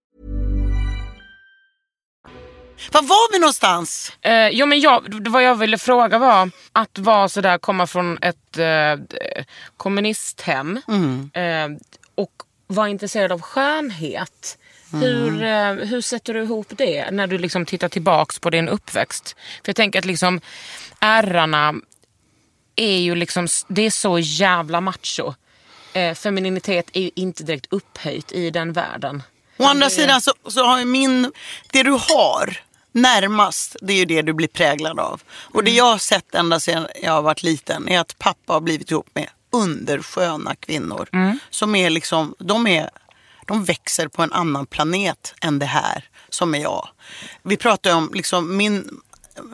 Var var vi någonstans? Eh, jo, men jag, vad jag ville fråga var att vara sådär, komma från ett eh, kommunisthem eh, och vara intresserad av skönhet. Hur, eh, hur sätter du ihop det när du liksom tittar tillbaks på din uppväxt? För jag tänker att liksom ärrarna är ju liksom, det är så jävla macho. Eh, femininitet är ju inte direkt upphöjt i den världen. Å andra sidan så, så har ju min, det du har närmast, det är ju det du blir präglad av. Och det jag har sett ända sedan jag har varit liten är att pappa har blivit ihop med undersköna kvinnor. Som är liksom, de, är, de växer på en annan planet än det här som är jag. Vi pratar om, liksom, min,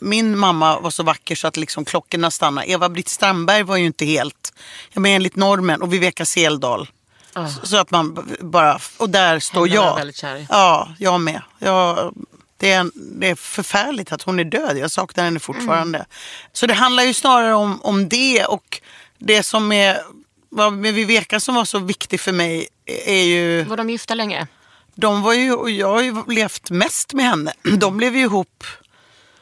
min mamma var så vacker så att liksom klockorna stannade. Eva-Britt Strandberg var ju inte helt, jag menar enligt normen och Viveka Seldal. Så- Så att man bara, och där står Henne var jag jag. väldigt kär. Ja, jag med. Jag, det, är, det är förfärligt att hon är död. Jag saknar henne fortfarande. Så det handlar ju snarare om, om det och det som är vad med Viveka som var så viktig för mig är ju, Var de gifta länge? de var ju, och jag har ju levt mest med henne. *clears throat* De blev ju ihop,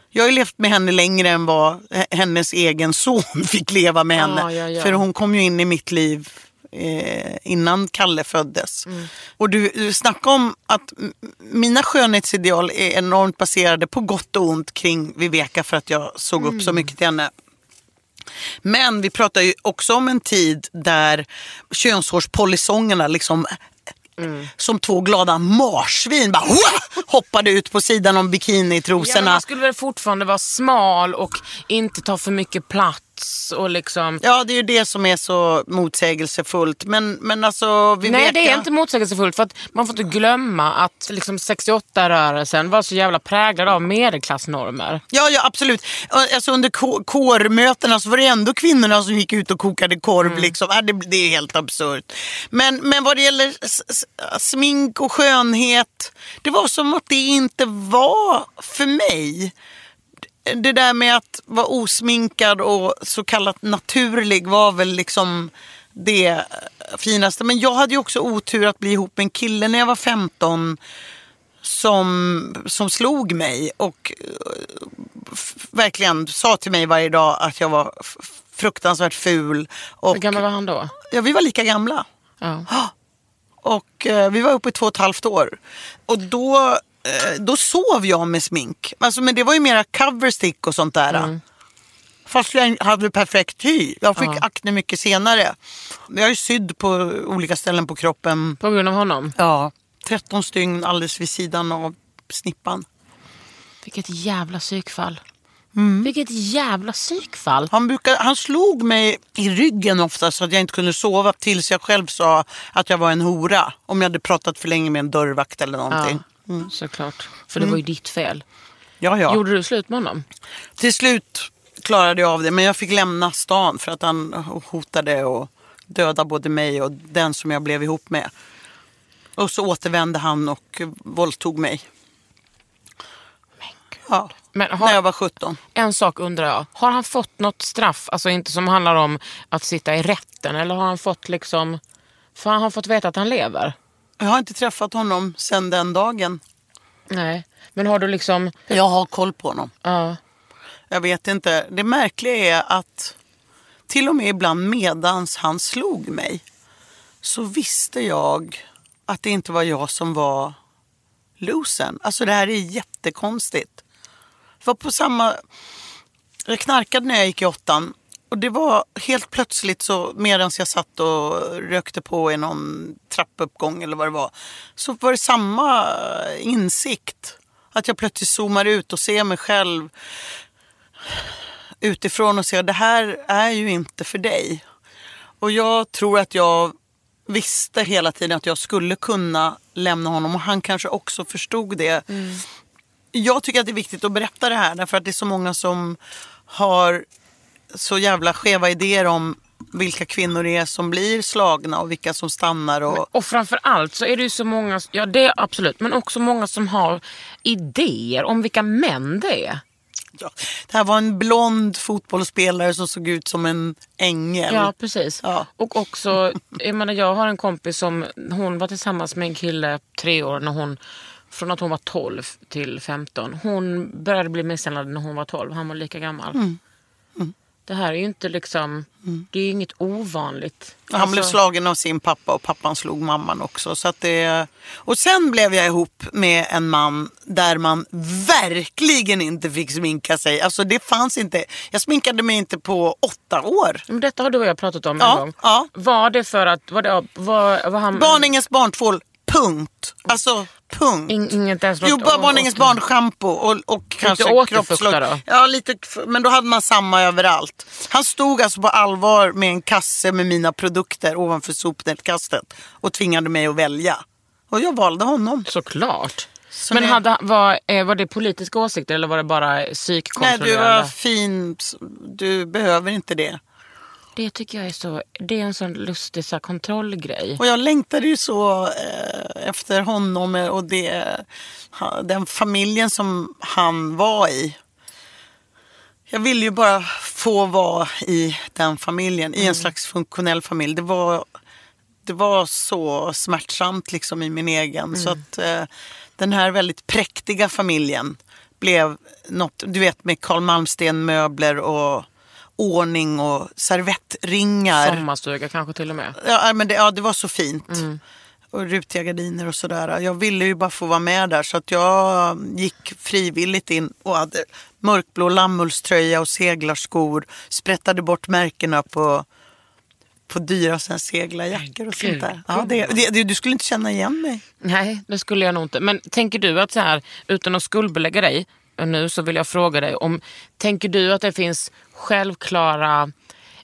jag har ju levt med henne längre än vad hennes egen son *laughs* fick leva med henne. Ja, ja, ja. För hon kom ju in i mitt liv eh, innan Kalle föddes. Mm. Och du, du snackar om att mina skönhetsideal är enormt baserade på gott och ont kring Viveka för att jag såg upp så Mm. mycket till henne. Men vi pratar ju också om en tid där könshårspolisongerna liksom Mm. som två glada marsvin bara "Wah!" hoppade ut på sidan om Ja, bikinitrosorna. man skulle väl fortfarande vara smal och inte ta för mycket plats och liksom... Ja, det är ju det som är så motsägelsefullt. Men, men alltså, Viveka... Nej, det är inte motsägelsefullt. För att man får inte glömma att liksom 68-rörelsen var så jävla präglad av medelklassnormer. Ja, ja absolut. Alltså, under kå- kårmötena så var det ändå kvinnorna som gick ut och kokade korv. Mm. Liksom. Det, det är helt absurt. Men, men vad det gäller smink och skönhet. Det var som att det inte var för mig. Det där med att vara osminkad och så kallat naturlig var väl liksom det finaste. Men jag hade ju också otur att bli ihop med en kille när jag var 15 som, som slog mig och eh, verkligen sa till mig varje dag att jag var fruktansvärt ful. Och, Hur gammal var han då? ja, vi var lika gamla. Ja. Och eh, vi var uppe i två och ett halvt år. Och då, då sov jag med smink. Alltså, men det var ju mera coverstick och sånt där. Fast jag hade perfekt hy. Jag fick akne mycket senare. Jag är sydd på olika ställen på kroppen. På grund av honom? Ja, 13 stygn alldeles vid sidan av snippan. Vilket jävla psykfall. Mm. Vilket jävla psykfall. Han, brukar, han slog mig i ryggen ofta så att jag inte kunde sova tills jag själv sa att jag var en hora. Om jag hade pratat för länge med en dörrvakt eller någonting. Ja, såklart. För det var ju ditt fel. Ja, ja. Gjorde du slut med honom? Till slut klarade jag av det men jag fick lämna stan för att han hotade att döda både mig och den som jag blev ihop med. Och så återvände han och våldtog mig. Ja, Men har- när jag var 17. En sak undrar jag. Har han fått något straff, alltså inte som handlar om att sitta i rätten, eller har han fått liksom... För han har fått veta att han lever? Jag har inte träffat honom sedan den dagen. Nej. Men har du liksom... Jag har koll på honom. Ja. Jag vet inte. Det märkliga är att till och med ibland medans han slog mig så visste jag att det inte var jag som var losern. Alltså det här är jättekonstigt. Det var på samma... Jag knarkade när jag gick i åttan. Och det var helt plötsligt så medan jag satt och rökte på i någon trappuppgång eller vad det var. Så var det samma insikt. Att jag plötsligt zoomar ut och ser mig själv utifrån och ser det här är ju inte för dig. Och jag tror att jag visste hela tiden att jag skulle kunna lämna honom och han kanske också förstod det. Jag tycker att det är viktigt att berätta det här därför att det är så många som har så jävla skeva idéer om vilka kvinnor det är som blir slagna och vilka som stannar. Och... Och framför allt så är det ju så många, ja det absolut, men också många som har idéer om vilka män det är. Ja, det här var en blond fotbollsspelare som såg ut som en ängel. Ja, precis. Ja. Och också, jag menar jag har en kompis som, hon var tillsammans med en kille tre år när hon, från att hon var 12 till 15. Hon började bli misshandlad när hon var 12, han var lika gammal. Mm. Det här är ju inte liksom, det är ju inget ovanligt. Han blev Alltså, slagen av sin pappa och pappan slog mamman också. Så att det... Och sen blev jag ihop med en man där man verkligen inte fick sminka sig. Alltså det fanns inte. Jag sminkade mig inte på åtta år. Men detta har du och jag pratat om en Ja, gång. ja. Var det för att, var, det, var, var han... Barningens barntvål, punkt. Alltså punkt. In, inget ens Jo, bara åt- barnschampo och, och kanske kroppslag. då? Ja, lite, men då hade man samma överallt. Han stod alltså på allvar med en kasse med mina produkter ovanför sopnedkastet och tvingade mig att välja. Och jag valde honom. Såklart. Så Men hade, var, eh, var det politiska åsikter eller var det bara Nej, psykkontrollerande? du var fin. Du behöver inte det. Det tycker jag är så, det är en sån lustig så här, kontrollgrej. Och jag längtade ju så eh, efter honom och det, den familjen som han var i. Jag ville ju bara få vara i den familjen, i en slags funktionell familj. Det var, det var så smärtsamt liksom i min egen. Så att eh, den här väldigt präktiga familjen blev något, du vet med Carl Malmsten möbler och ordning och servettringar. Sommarstuga kanske till och med. Ja, men det, ja, det var så fint. Och rutiga gardiner och sådär. Jag ville ju bara få vara med där så att jag gick frivilligt in och hade mörkblå lammullströja och seglarskor. Sprättade bort märkena på, på dyra såna seglarjackor och sånt där. Ja, det, det, du skulle inte känna igen mig. Nej, det skulle jag nog inte. Men tänker du att så här, utan att skuldbelägga dig nu så vill jag fråga dig om, tänker du att det finns självklara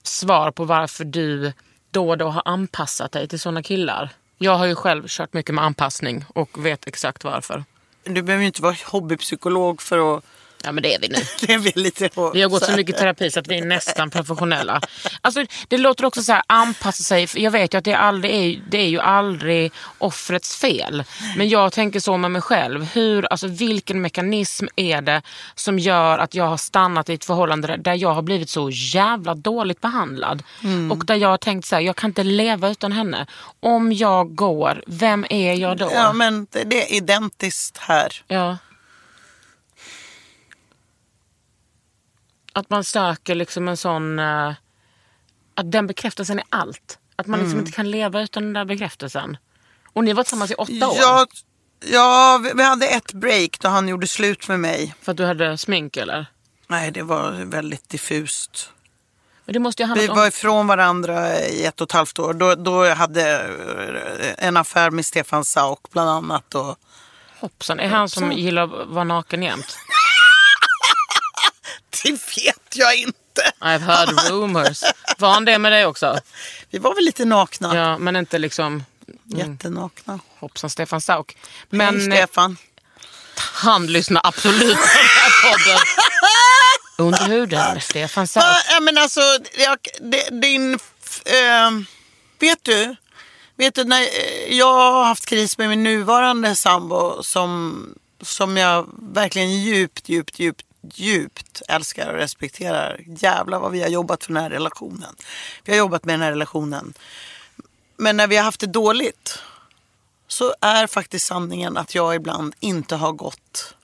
svar på varför du då och då har anpassat dig till sådana killar? Jag har ju själv kört mycket med anpassning och vet exakt varför. Du behöver ju inte vara hobbypsykolog för att... Ja men det är vi nu. *laughs* Det är väl lite Vi har gått så mycket terapi så att vi är nästan professionella. Alltså, det låter också så här, anpassa sig. För Jag vet ju att det, aldrig är, det är ju aldrig offrets fel. Men jag tänker så med mig själv. Hur, alltså, vilken mekanism är det som gör att jag har stannat i ett förhållande där- jag har blivit så jävla dåligt behandlad. Och där jag har tänkt så här, jag kan inte leva utan henne. Om jag går, vem är jag då? Ja, men det är identiskt här. Ja. Att man söker liksom en sån... eh, att den bekräftelsen är allt. Att man liksom inte kan leva utan den där bekräftelsen. Och ni var tillsammans i åtta år. Ja, ja, vi- vi hade ett break då han gjorde slut med mig. För att du hade smink eller? Nej, det var väldigt diffust. Vi var om... ifrån varandra i ett och ett halvt år. Då, då jag hade eh, en affär med Stefan Sauk bland annat. Och... Hoppsan, är han som gillar att vara naken jämt? *laughs* *laughs* Det vet jag inte. I've heard *laughs* rumors. Var han det med dig också? Vi var väl lite nakna. Ja, men inte liksom... Jättenakna. Hoppsan Stefan Sauk. Men, Hej, Stefan. han lyssnar absolut på den här podden. *laughs* Under huden med Stefan Sauk. Ja, men alltså, jag, din... ehm, vet du? Vet du, när eh, jag har haft kris med min nuvarande sambo som, som jag verkligen djupt, djupt, djupt, djupt älskar och respekterar. Jävlar vad vi har jobbat för den här relationen. Vi har jobbat med den här relationen. Men när vi har haft det dåligt så är faktiskt sanningen att jag ibland inte har gått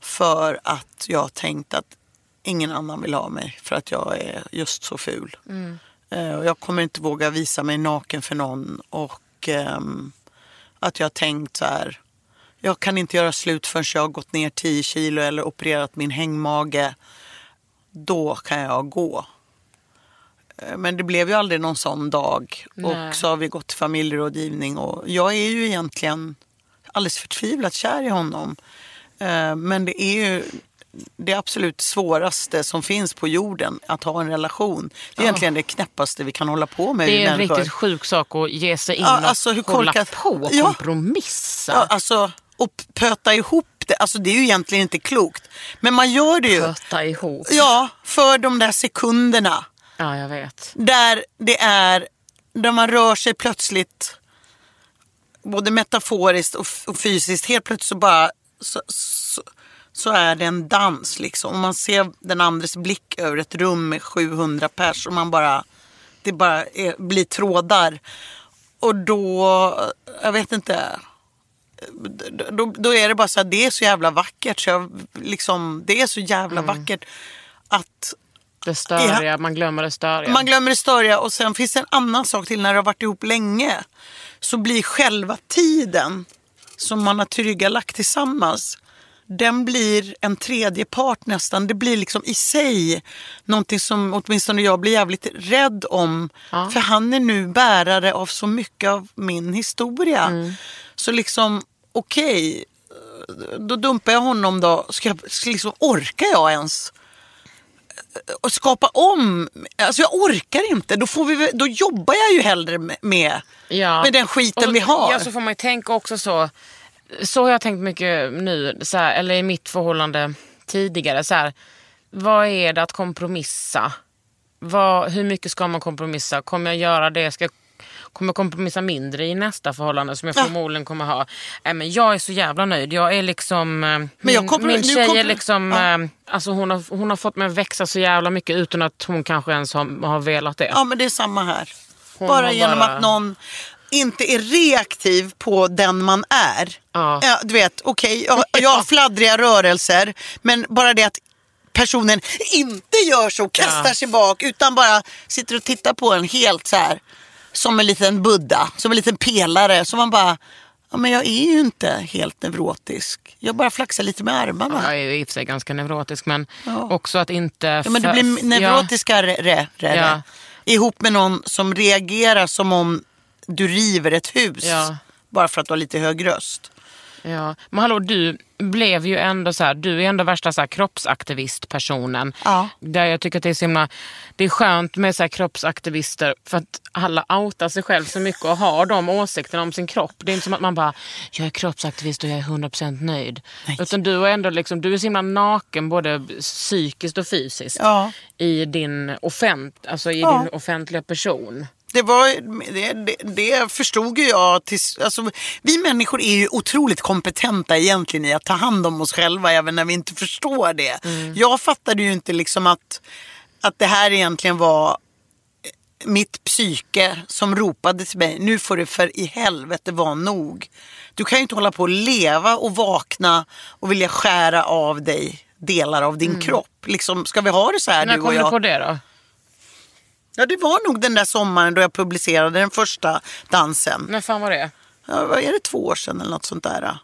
för att jag har tänkt att ingen annan vill ha mig för att jag är just så ful. Eh, och jag kommer inte våga visa mig naken för någon och ehm, att jag har tänkt så här. Jag kan inte göra slut förrän jag har gått ner 10 kilo eller opererat min hängmage. Då kan jag gå. Eh, Men det blev ju aldrig någon sån dag. Nej. Och så har vi gått till familjerådgivning och jag är ju egentligen alldeles förtvivlat kär i honom. Eh, Men det är ju det absolut svåraste som finns på jorden, att ha en relation. Det är egentligen det knäppaste vi kan hålla på med. Det är en människor. riktigt sjuk sak att ge sig in Ja, och alltså, hur hålla korkat- på och Ja. kompromissa. Ja, alltså, och pöta ihop det, alltså det är ju egentligen inte klokt. Men man gör det ju. Pöta ihop. Ja, för de där sekunderna. Ja, jag vet. Där det är, där man rör sig plötsligt, både metaforiskt och, och fysiskt, helt plötsligt så bara, så, så, så är det en dans liksom. Och man ser den andres blick över ett rum med 700 pers och man bara, det bara är, blir trådar. Och då, jag vet inte, då, då är det bara så här, det är så jävla vackert. Så jag, liksom, det är så jävla vackert att Det störiga, man glömmer det störiga. man glömmer det störiga och sen finns det en annan sak till när du har varit ihop länge. Så blir själva tiden som man har tillryggalagt tillsammans den blir en tredje part nästan. Det blir liksom i sig någonting som åtminstone jag blir jävligt rädd om. För han är nu bärare av så mycket av min historia. Så liksom, okej, då dumpar jag honom då. Ska jag, ska liksom, orkar jag ens? och skapa om. Alltså jag orkar inte. Då, får vi, då jobbar jag ju hellre med, Ja. med den skiten så- vi har. Ja, så får man ju tänka också så. Så har jag tänkt mycket nu, så här, eller i mitt förhållande tidigare. Så här, vad är det att kompromissa? Vad, hur mycket ska man kompromissa? Kommer jag göra det? Ska jag, kommer kompromissa mindre i nästa förhållande som jag Ja. förmodligen kommer ha? Nej, men jag är så jävla nöjd. Jag är liksom... eh, Min, jag min tjej är liksom... Ja. eh, Alltså hon, har, hon har fått mig att växa så jävla mycket utan att hon kanske ens har, har velat det. Ja men det är samma här. Hon bara genom bara- att någon inte är reaktiv på den man är. Ja. du vet, okej, jag, jag har *laughs* fladdriga rörelser men bara det att personen inte gör så, kastar Ja. sig bak utan bara sitter och tittar på en helt så här som en liten buddha, som en liten pelare. Så man bara, ja men jag är ju inte helt neurotisk. Jag bara flaxar lite med armarna. Jag är i och för sig ganska neurotisk men Ja. också att inte... Ja, men du blir neurotiskare Ja. ihop med någon som reagerar som om du river ett hus. Ja. Bara för att du har lite hög röst. Ja. Men hallå, du blev ju ändå så här, du är ändå värsta så här kroppsaktivistpersonen. Ja. Där jag tycker att det är så himla, det är skönt med så här kroppsaktivister för att alla outar sig själv så mycket och har de åsikterna om sin kropp. Det är inte som att man bara, jag är kroppsaktivist och jag är 100% nöjd. Utan du är ändå liksom, du är så himla naken både psykiskt och fysiskt Ja. i din, offent, alltså i Ja. din offentliga person. Det, var, det, det, förstod ju jag. Till, alltså, vi människor är ju otroligt kompetenta egentligen i att ta hand om oss själva även när vi inte förstår det. Jag fattade ju inte liksom att, att det här egentligen var mitt psyke som ropade till mig, nu får det för i helvete vara nog. Du kan ju inte hålla på och leva och vakna och vilja skära av dig delar av din kropp. Liksom, ska vi ha det så här När du och kom du jag? på det då? Ja, det var nog den där sommaren då jag publicerade den första dansen. När fan var det? Ja, vad är det, två år sedan eller något sånt där?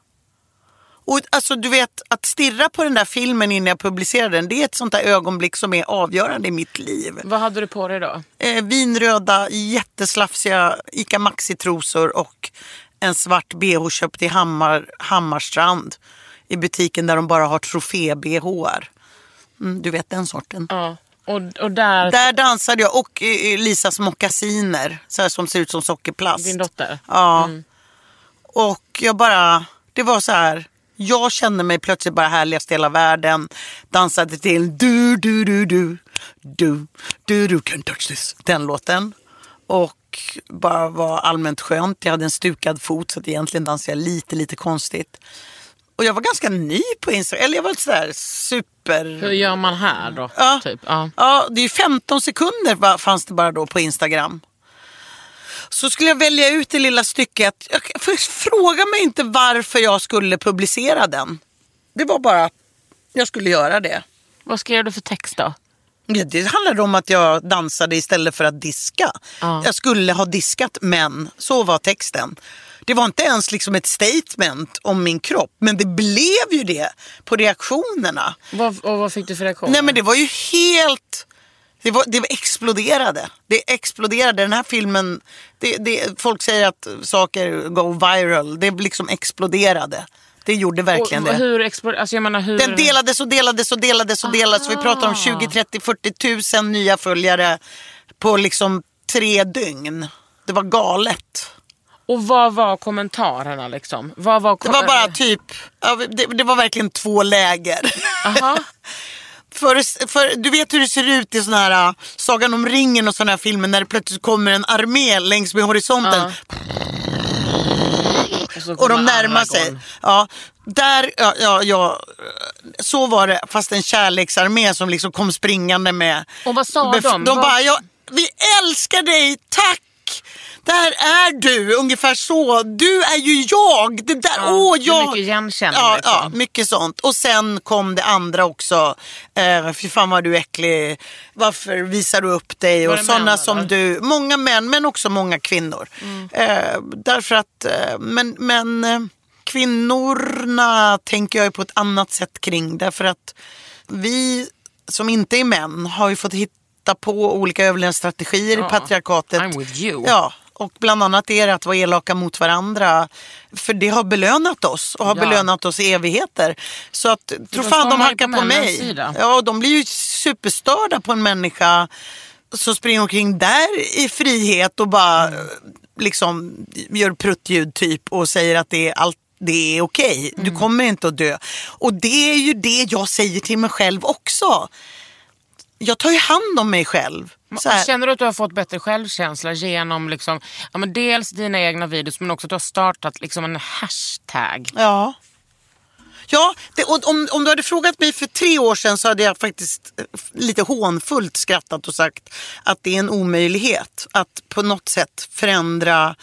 Och alltså du vet, att stirra på den där filmen innan jag publicerade den, det är ett sånt där ögonblick som är avgörande i mitt liv. Vad hade du på dig då? Eh, vinröda, jätteslafsiga Ica Maxi-trosor och en svart bh köpt i Hammar, Hammarstrand. I butiken där de bara har trofé-bh. Mm, du vet den sorten. Ja. Och, och där, Där dansade jag och eh, Lisas mockasiner så här, som ser ut som sockerplast. din dotter? Ja. Och jag bara, det var så här. Jag kände mig plötsligt bara härligast i hela världen. Dansade till du, du, du, du, du, du, du can touch this. Den låten. Och bara var allmänt skönt. Jag hade en stukad fot så att egentligen dansade jag lite, lite konstigt. Och jag var ganska ny på Instagram. Eller jag var inte sådär super... Hur gör man här då? Ja. Typ? Ja. Ja, det är 15 sekunder fanns det bara då på Instagram. Så skulle jag välja ut det lilla stycket. Jag, fråga mig inte varför jag skulle publicera den. Det var bara att jag skulle göra det. Vad skrev du för text då? Ja, Det handlade om att jag dansade istället för att diska. Ja. Jag skulle ha diskat men så var texten. Det var inte ens liksom ett statement om min kropp men det blev ju det på reaktionerna. Vad, och vad fick du för reaktion? Nej men det var ju helt... Det, var, det exploderade. Det exploderade. Den här filmen, det, det, folk säger att saker go viral. Det liksom exploderade. det gjorde verkligen och, det. Hur, explo- alltså jag menar, hur... Den delades och delades och delades och delades. Vi pratar om 20, 30, 40 tusen nya följare på liksom tre dygn. Det var galet. Och vad var kommentarerna liksom? Vad var Det var bara typ, det, det var verkligen två läger. Aha. *laughs* För, för, du vet hur det ser ut i såna här uh, Sagan om ringen och såna här filmer när det plötsligt kommer en armé längs med horisonten och kommer de närmar sig. Ja, där, ja, ja, ja, så var det fast en kärleksarmé som liksom kom springande med. Och vad sa de? De Vad- bara, ja, vi älskar dig, tack! Där är du, ungefär så. Du är ju jag. Det där, Ja, åh, jag. mycket igenkänning, Ja, liksom. ja, mycket sånt. Och sen kom det andra också. Eh, fy fan vad du är äcklig. Varför visar du upp dig? Var Och sådana som eller? du. Många män, men också många kvinnor. Mm. Eh, därför att, eh, men, men eh, kvinnorna tänker jag ju på ett annat sätt kring. Därför att vi som inte är män har ju fått hitta på olika överlevnadsstrategier Ja. i patriarkatet. I'm with you. Ja, och bland annat är det att vara elaka mot varandra. För det har belönat oss och har Ja. belönat oss i evigheter. Så att, tro fan de hackar på på mig. sida. Ja, och de blir ju superstörda på en människa som springer omkring där i frihet och bara Mm. eh, liksom gör pruttljud typ och säger att det är allt det är okej, du Mm. kommer inte att dö. Och det är ju det jag säger till mig själv också. Jag tar ju hand om mig själv. Känner du att du har fått bättre självkänsla genom liksom, ja, men dels dina egna videos men också att du har startat liksom en hashtag? Ja. Ja, det, och om, om du hade frågat mig för tre år sedan så hade jag faktiskt eh, lite hånfullt skrattat och sagt att det är en omöjlighet att på något sätt förändra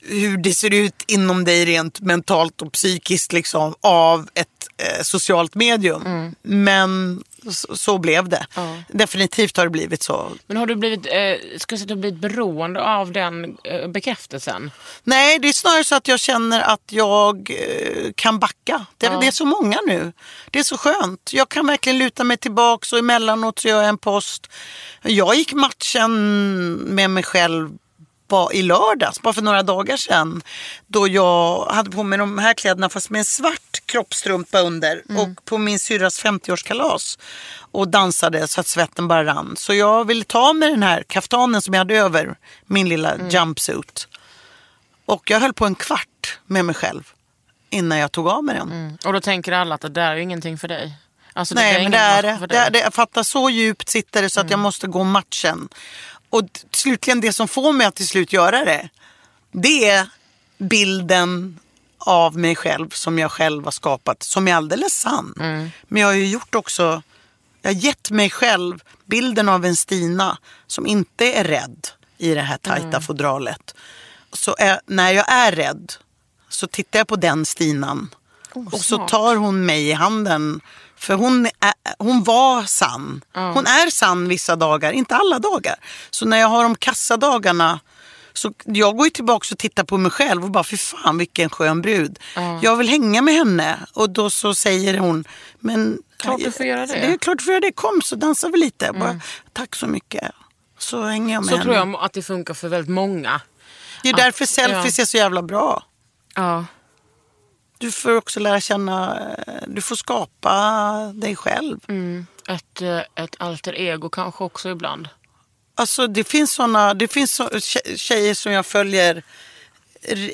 hur det ser ut inom dig rent mentalt och psykiskt liksom, av ett eh, socialt medium. Men så, blev det. Definitivt har det blivit så. Men har du blivit, eh, ska säga, att du blivit beroende av den eh, bekräftelsen? Nej, det är snarare så att jag känner att jag eh, kan backa. Det, det är så många nu. Det är så skönt. Jag kan verkligen luta mig tillbaka och emellanåt så gör jag en post. Jag gick matchen med mig själv ba- i lördags, bara för några dagar sedan. Då jag hade på mig de här kläderna fast med en svart kroppstrumpa under. Och på min syrras 50-årskalas. Och dansade så att svetten bara rann. Så jag ville ta med den här kaftanen som jag hade över min lilla jumpsuit. Och jag höll på en kvart med mig själv innan jag tog av mig den. Och då tänker alla att det där är ingenting för dig? Alltså, Nej, men det är det. för det, dig. är det. Jag fattar så djupt sitter det så att jag måste gå matchen. Och slutligen det som får mig att till slut göra det. Det är bilden av mig själv som jag själv har skapat. Som är alldeles sann. Men jag har ju gjort också. Jag har gett mig själv bilden av en Stina som inte är rädd i det här tajta fodralet. Så är, när jag är rädd så tittar jag på den Stinan. och så tar hon mig i handen. För hon, är, hon var sann. Hon är sann vissa dagar, inte alla dagar. Så när jag har de kassadagarna så jag går ju tillbaka och tittar på mig själv och bara, fy fan vilken skön brud. Jag vill hänga med henne. Och då så säger hon, men... Klart du får göra det. Det är klart du får göra det. Kom så dansar vi lite. Jag Bara, Tack så mycket. Så hänger jag med Så henne. tror jag att det funkar för väldigt många. Det är därför selfies är så jävla bra. Ja. Du får också lära känna, eh, du får skapa dig själv. Ett, eh, ett alter ego kanske också ibland. Alltså det finns såna, det finns så, tje- tjejer som jag följer.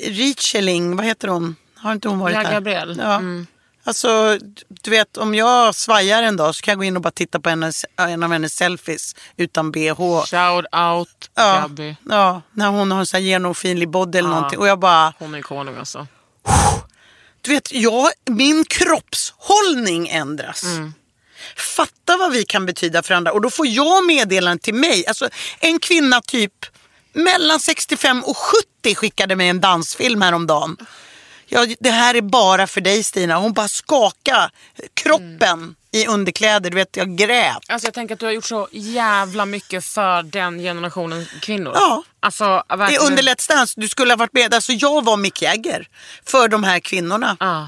Richeling, vad heter hon? Har inte hon varit Ja, här? Gabrielle. Ja. Mm. Alltså, du vet om jag svajar en dag så kan jag gå in och bara titta på hennes, en av hennes selfies utan bh. Shout out Ja, Gabby. ja, när hon har en sån här genomskinlig body eller någonting. Och jag bara, Hon är konung alltså. Du vet, jag, min kroppshållning ändras. Fatta vad vi kan betyda för andra. Och då får jag meddelanden till mig. Alltså, en kvinna typ mellan 65 och 70 skickade mig en dansfilm häromdagen. Ja, det här är bara för dig Stina. Hon bara skakade kroppen i underkläder. Du vet, jag grät. Alltså jag tänker att du har gjort så jävla mycket för den generationen kvinnor. Ja. Alltså verkligen. under Let's Dance, du skulle ha varit med. Alltså, jag var Mick Jagger för de här kvinnorna. Ja.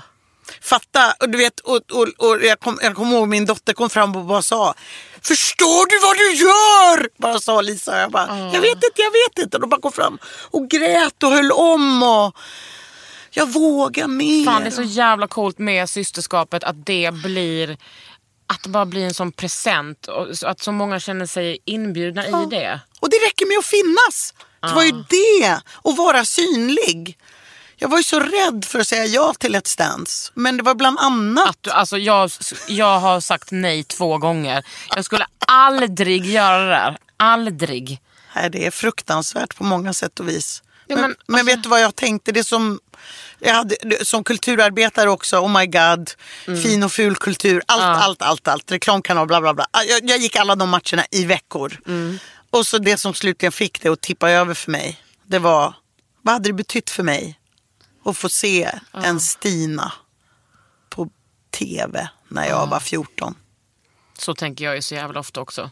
Fatta, och du vet, och, och, och jag kommer kom ihåg min dotter kom fram och bara sa Förstår du vad du gör? Bara sa Lisa. Jag bara, jag vet inte, jag vet inte. Och de bara kom fram och grät och höll om. Och... Jag vågar mer. Fan, det är så jävla coolt med systerskapet att det blir att det bara blir en sån present och så att så många känner sig inbjudna i det. Och det räcker med att finnas. Det var ju det, att vara synlig. Jag var ju så rädd för att säga ja till Let's Dance. Men det var bland annat... Att, du- alltså, jag, jag har sagt nej två gånger. Jag skulle aldrig göra det där. Aldrig. Nej, det är fruktansvärt på många sätt och vis. Ja, men, men, men, alltså- vet du vad jag tänkte? Det som, jag hade, som kulturarbetare också, oh my god, Mm. fin och ful kultur, allt, allt, allt, allt, reklamkanal, bla bla bla. Ah, Jag, jag gick alla de matcherna i veckor. Mm. Och så det som slutligen fick det att tippa över för mig, det var, vad hade det betytt för mig att få se en Stina på tv när jag var 14? Så tänker jag ju så jävla ofta också.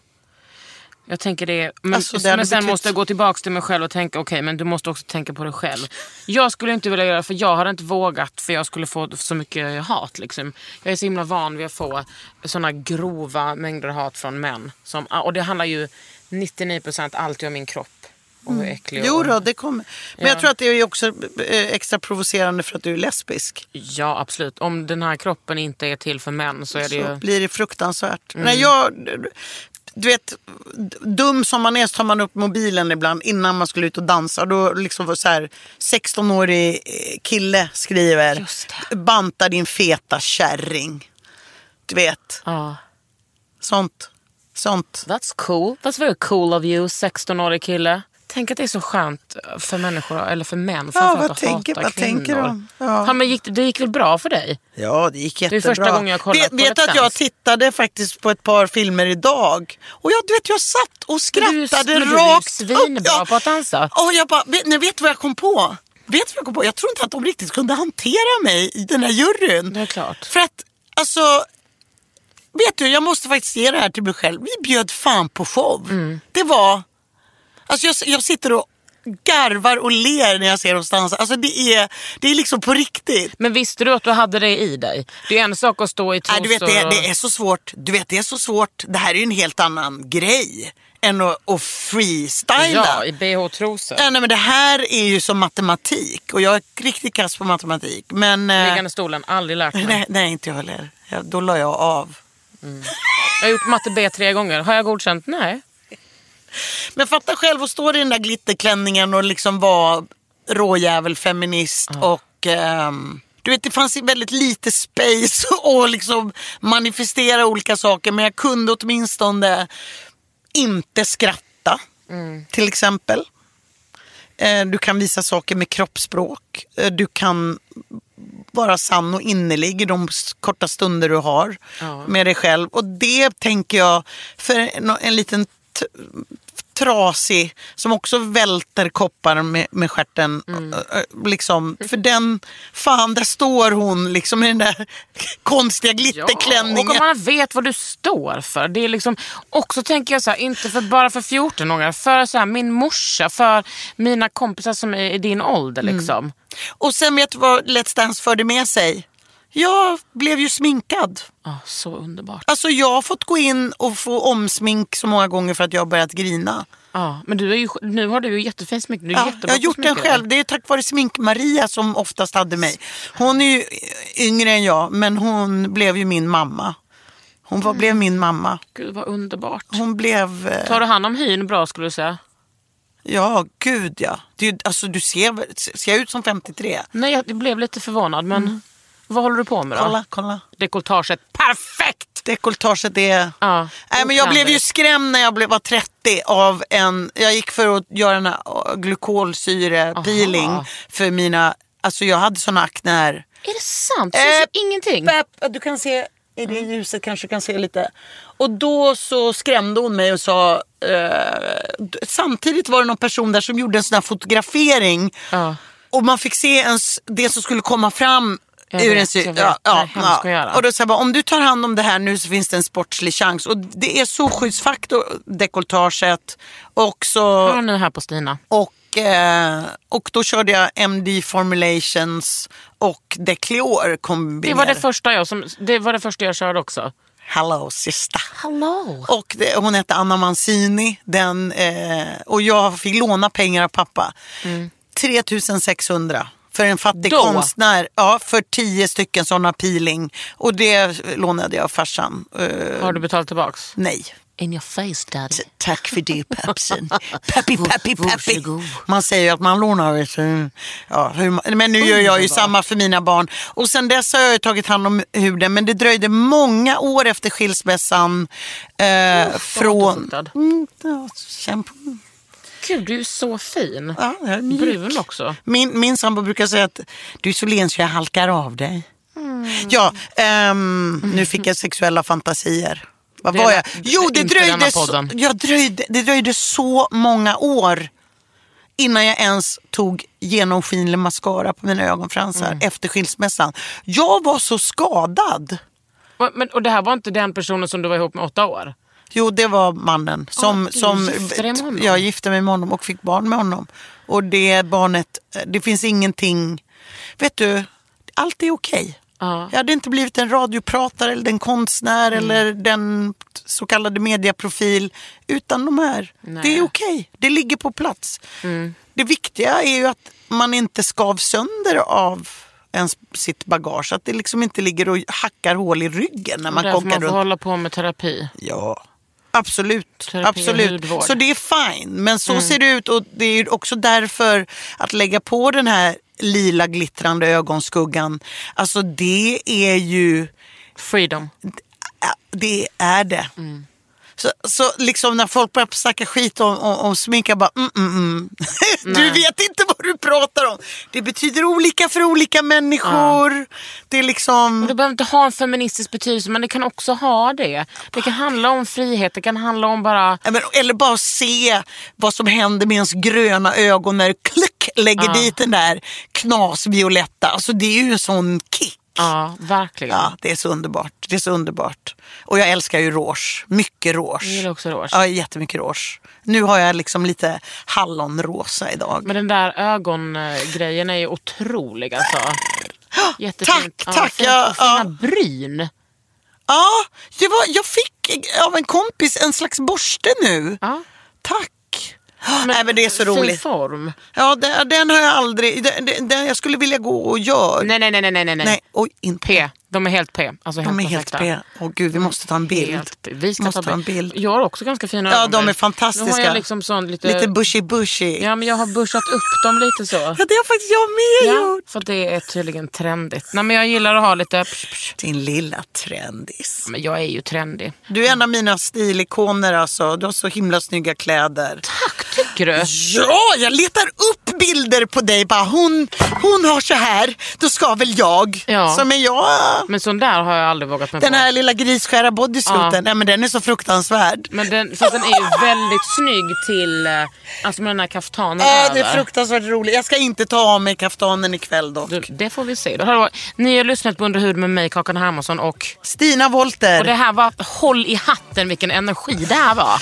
Jag tänker det, men, Alltså, det men sen betytt- måste jag gå tillbaka till mig själv och tänka okej men du måste också tänka på dig själv. Jag skulle inte vilja göra det för jag hade inte vågat för jag skulle få så mycket hat. Liksom. Jag är så himla van vid att få såna grova mängder hat från män. Som, och det handlar ju 99% alltid om min kropp. Och hur äcklig Mm. Jo och, då, det kommer. Men jag tror att det är också eh, extra provocerande för att du är lesbisk. Ja absolut. Om den här kroppen inte är till för män så är det så ju... Mm. blir det fruktansvärt. När jag, du vet, dum som man är så tar man upp mobilen ibland innan man skulle ut och dansa. Då liksom så här 16-årig kille skriver banta din feta kärring. Du vet, Ja. sånt. Sånt. That's cool. That's very cool of you, 16-årig kille. Tänk att det är så skönt för människor, eller för män framförallt, vad att tänker- hata vad kvinnor. tänker de? Ja. Ja, men gick, det- det gick väl bra för dig? Ja, det gick är jättebra. första gången jag kollat vet, på vet att jag tittade faktiskt på ett par filmer idag. Och jag, du vet, jag satt och Men du är- skrattade men du är rakt svinbra på att dansa. Och jag bara, vet, nej, vet du vad jag kom på? Vet du vad jag kom på? Jag tror inte att de riktigt kunde hantera mig i den här juryn. Det är klart. För att, alltså, vet du, jag måste faktiskt ge det här till mig själv. Vi bjöd fan på show. Mm. Det var, alltså jag, jag sitter och garvar och ler när jag ser dem dansa. Alltså det är, det är liksom på riktigt. Men visste du att du hade det i dig? Det är en sak att stå i trosor Nej, du vet, det, och... det är så svårt. Du vet, det är så svårt. Det här är ju en helt annan grej än att, att freestyla. Ja, i bh-trosor. Ja, nej, men det här är ju som matematik och jag är riktigt kass på matematik. Men eh, Liggande stolen, aldrig lärt mig. nej, nej, inte jag heller. Då la jag av. Jag har gjort matte B tre gånger. Har jag godkänt? Nej. Men fatta själv att stå i den där glitterklänningen och liksom vara råjävel feminist och ehm, du vet det fanns väldigt lite space *laughs* och liksom manifestera olika saker men jag kunde åtminstone inte skratta till exempel. Eh, Du kan visa saker med kroppsspråk. Eh, Du kan vara sann och innerlig i de korta stunder du har med dig själv. Och det tänker jag för en, en liten trasig som också välter koppar med, med stjärten. Mm. Liksom, för den, fan där står hon liksom i den där *laughs* konstiga och glitterklänningen. om man vet vad du står för. Det är liksom, också tänker jag så här, inte för, bara för 14-åringar, för så här, min morsa, för mina kompisar som är i din ålder. Mm. Liksom. Och sen vet du vad Let's Dance förde med sig? Jag blev ju sminkad. Ah, så underbart. Alltså jag har fått gå in och få omsmink så många gånger för att jag har börjat grina. Ah, men du är ju, nu har du ju jättefin smink. Ja, jag har gjort den själv. Det är tack vare Smink-Maria som oftast hade mig. Hon är ju yngre än jag men hon blev ju min mamma. Hon var, blev min mamma. Gud vad underbart. Hon blev... eh, Tar du hand om hyn bra skulle du säga? Ja, gud ja. Det, alltså, du ser, ser jag ut som 53? Nej, jag blev lite förvånad. Men vad håller du på med då? Kolla, kolla. Dekolletaget, perfekt! Dekolletaget är... Ja, Nej, men jag blev ju skrämd när jag blev, var 30 av en... Jag gick för att göra en glykolsyrepeeling Aha. för mina... Alltså jag hade såna akne här. Är det sant? Eh, Syns ingenting? Pepp, du kan se i det ljuset kanske du kan se lite. Och då så skrämde hon mig och sa... Eh, samtidigt var det någon person där som gjorde en sån här fotografering. Ja. Och man fick se ens, det som skulle komma fram Jag ur vet, en sy- jag vet. ja, Det är ja, hemskt ja. att göra. Och då sa jag bara, om du tar hand om det här nu så finns det en sportslig chans. Och det är solskyddsfaktor, dekolletaget. Och, så, Har nu här på Stina. och, eh, och då körde jag MD Formulations och Decleor Det kombinerat. var det första jag, som, det var det första jag körde också. Hello sister. Hallå! Och det, hon hette Anna Mancini. Den, eh, och jag fick låna pengar av pappa. Mm. 3600 för en fattig Då? konstnär. Ja, för tio stycken sådana peeling. Och det lånade jag av farsan. Eh, Har du betalat tillbaks? nej. In your face daddy. Tack för det pappsen. Peppi, peppi, peppi. Varsågod. Man säger ju att man lånar. vet du. Ja, hur, man- men nu gör jag ju samma för mina barn. Och sen dess har jag tagit hand om huden. Men det dröjde många år efter skilsmässan. Eh, från... återfuktad. Mm, ja, kämpa. Gud, du är så fin. Ja, jag är mjuk. Brun också. Min, min sambo brukar säga att du är så len så jag halkar av dig. Mm. Ja, ehm, nu fick jag sexuella fantasier. Vad var jag? Jo, det dröjde, så, jag dröjde, det dröjde så många år innan jag ens tog genomskinlig mascara på mina ögonfransar Mm. efter skilsmässan. Jag var så skadad. Men, och det här var inte den personen som du var ihop med åtta år? Jo, det var mannen. Som, du som? Jag gifte mig med honom och fick barn med honom. Och det barnet, eh, det finns ingenting... Vet du, allt är okej. Ja. Jag hade inte blivit en radiopratare eller den konstnär Mm. eller den så kallade mediaprofil utan de här. Det är okej, det ligger på plats. Mm. Det viktiga är ju att man inte skav sönder av ens, sitt bagage. Att det liksom inte ligger och hackar hål i ryggen när man Därför konkar man får runt. hålla på med terapi. Ja, absolut. Terapi absolut. Mm. Så det är fine. Men så ser det ut och det är också därför att lägga på den här lila glittrande ögonskuggan. Alltså det är ju, Freedom. det är det. Mm. Så, så liksom när folk börjar snacka skit om, om, om smink, jag bara mm, mm, mm. *laughs* Du vet inte vad du pratar om. Det betyder olika för olika människor. Det är liksom... Det behöver inte ha en feministisk betydelse men det kan också ha det. Det kan handla om frihet, det kan handla om bara... Ja, men, eller bara se vad som händer med ens gröna ögon när du klick lägger dit den där knasvioletta. Alltså det är ju en sån kick. Ja, verkligen. Ja, det är så underbart. Det är så underbart. Och jag älskar ju rouge. Mycket rouge. Jag gillar också rouge. Ja, jättemycket rouge. Nu har jag liksom lite hallonrosa idag. Men den där ögongrejen är ju otrolig alltså. Jättefint. *gasps* Tack, tack, ja, och fina ja. bryn. Ja, det var, jag fick av en kompis en slags borste nu. Ja. Tack. Nej, men det är så roligt. form. Ja, den, den har jag aldrig... Den, den, den, jag skulle vilja gå och göra. Nej, nej, nej, nej, nej, nej. Nej, oj, inte. P. De är helt P. Alltså De är helt. P. Åh gud, vi måste ta en bild. Helt. Vi ska måste ta en bild. Jag har också ganska fina Ja, ögonbryn. de är fantastiska. Nu har jag liksom sån lite... Lite bushy bushy. Ja, men jag har börsat upp dem lite så. Ja, det har faktiskt jag med Ja, gjort. för det är tydligen trendigt. Nej, men jag gillar att ha lite... Psh, psh. Din lilla trendis. Men jag är ju trendig. Du är en av mina stilikoner alltså. Du har så himla snygga kläder. Tack, tycker du? Ja, jag letar upp bilder på dig. Bara, hon, hon har så här, då ska väl jag. Ja. Som är jag. Men sån där har jag aldrig vågat mig Den på. här lilla grisskära bodysuiten, Ja. nej, men den är så fruktansvärd. Men den, fast den är ju väldigt snygg till... eh, Alltså med den här kaftanen Ja, över. det är fruktansvärt roligt. Jag ska inte ta av mig kaftanen ikväll dock. Du, det får vi se. Då varit- Ni har lyssnat på Under hud med mig, Kakan Hermansson och... Stina Wolter. Och det här var håll i hatten vilken energi det här var.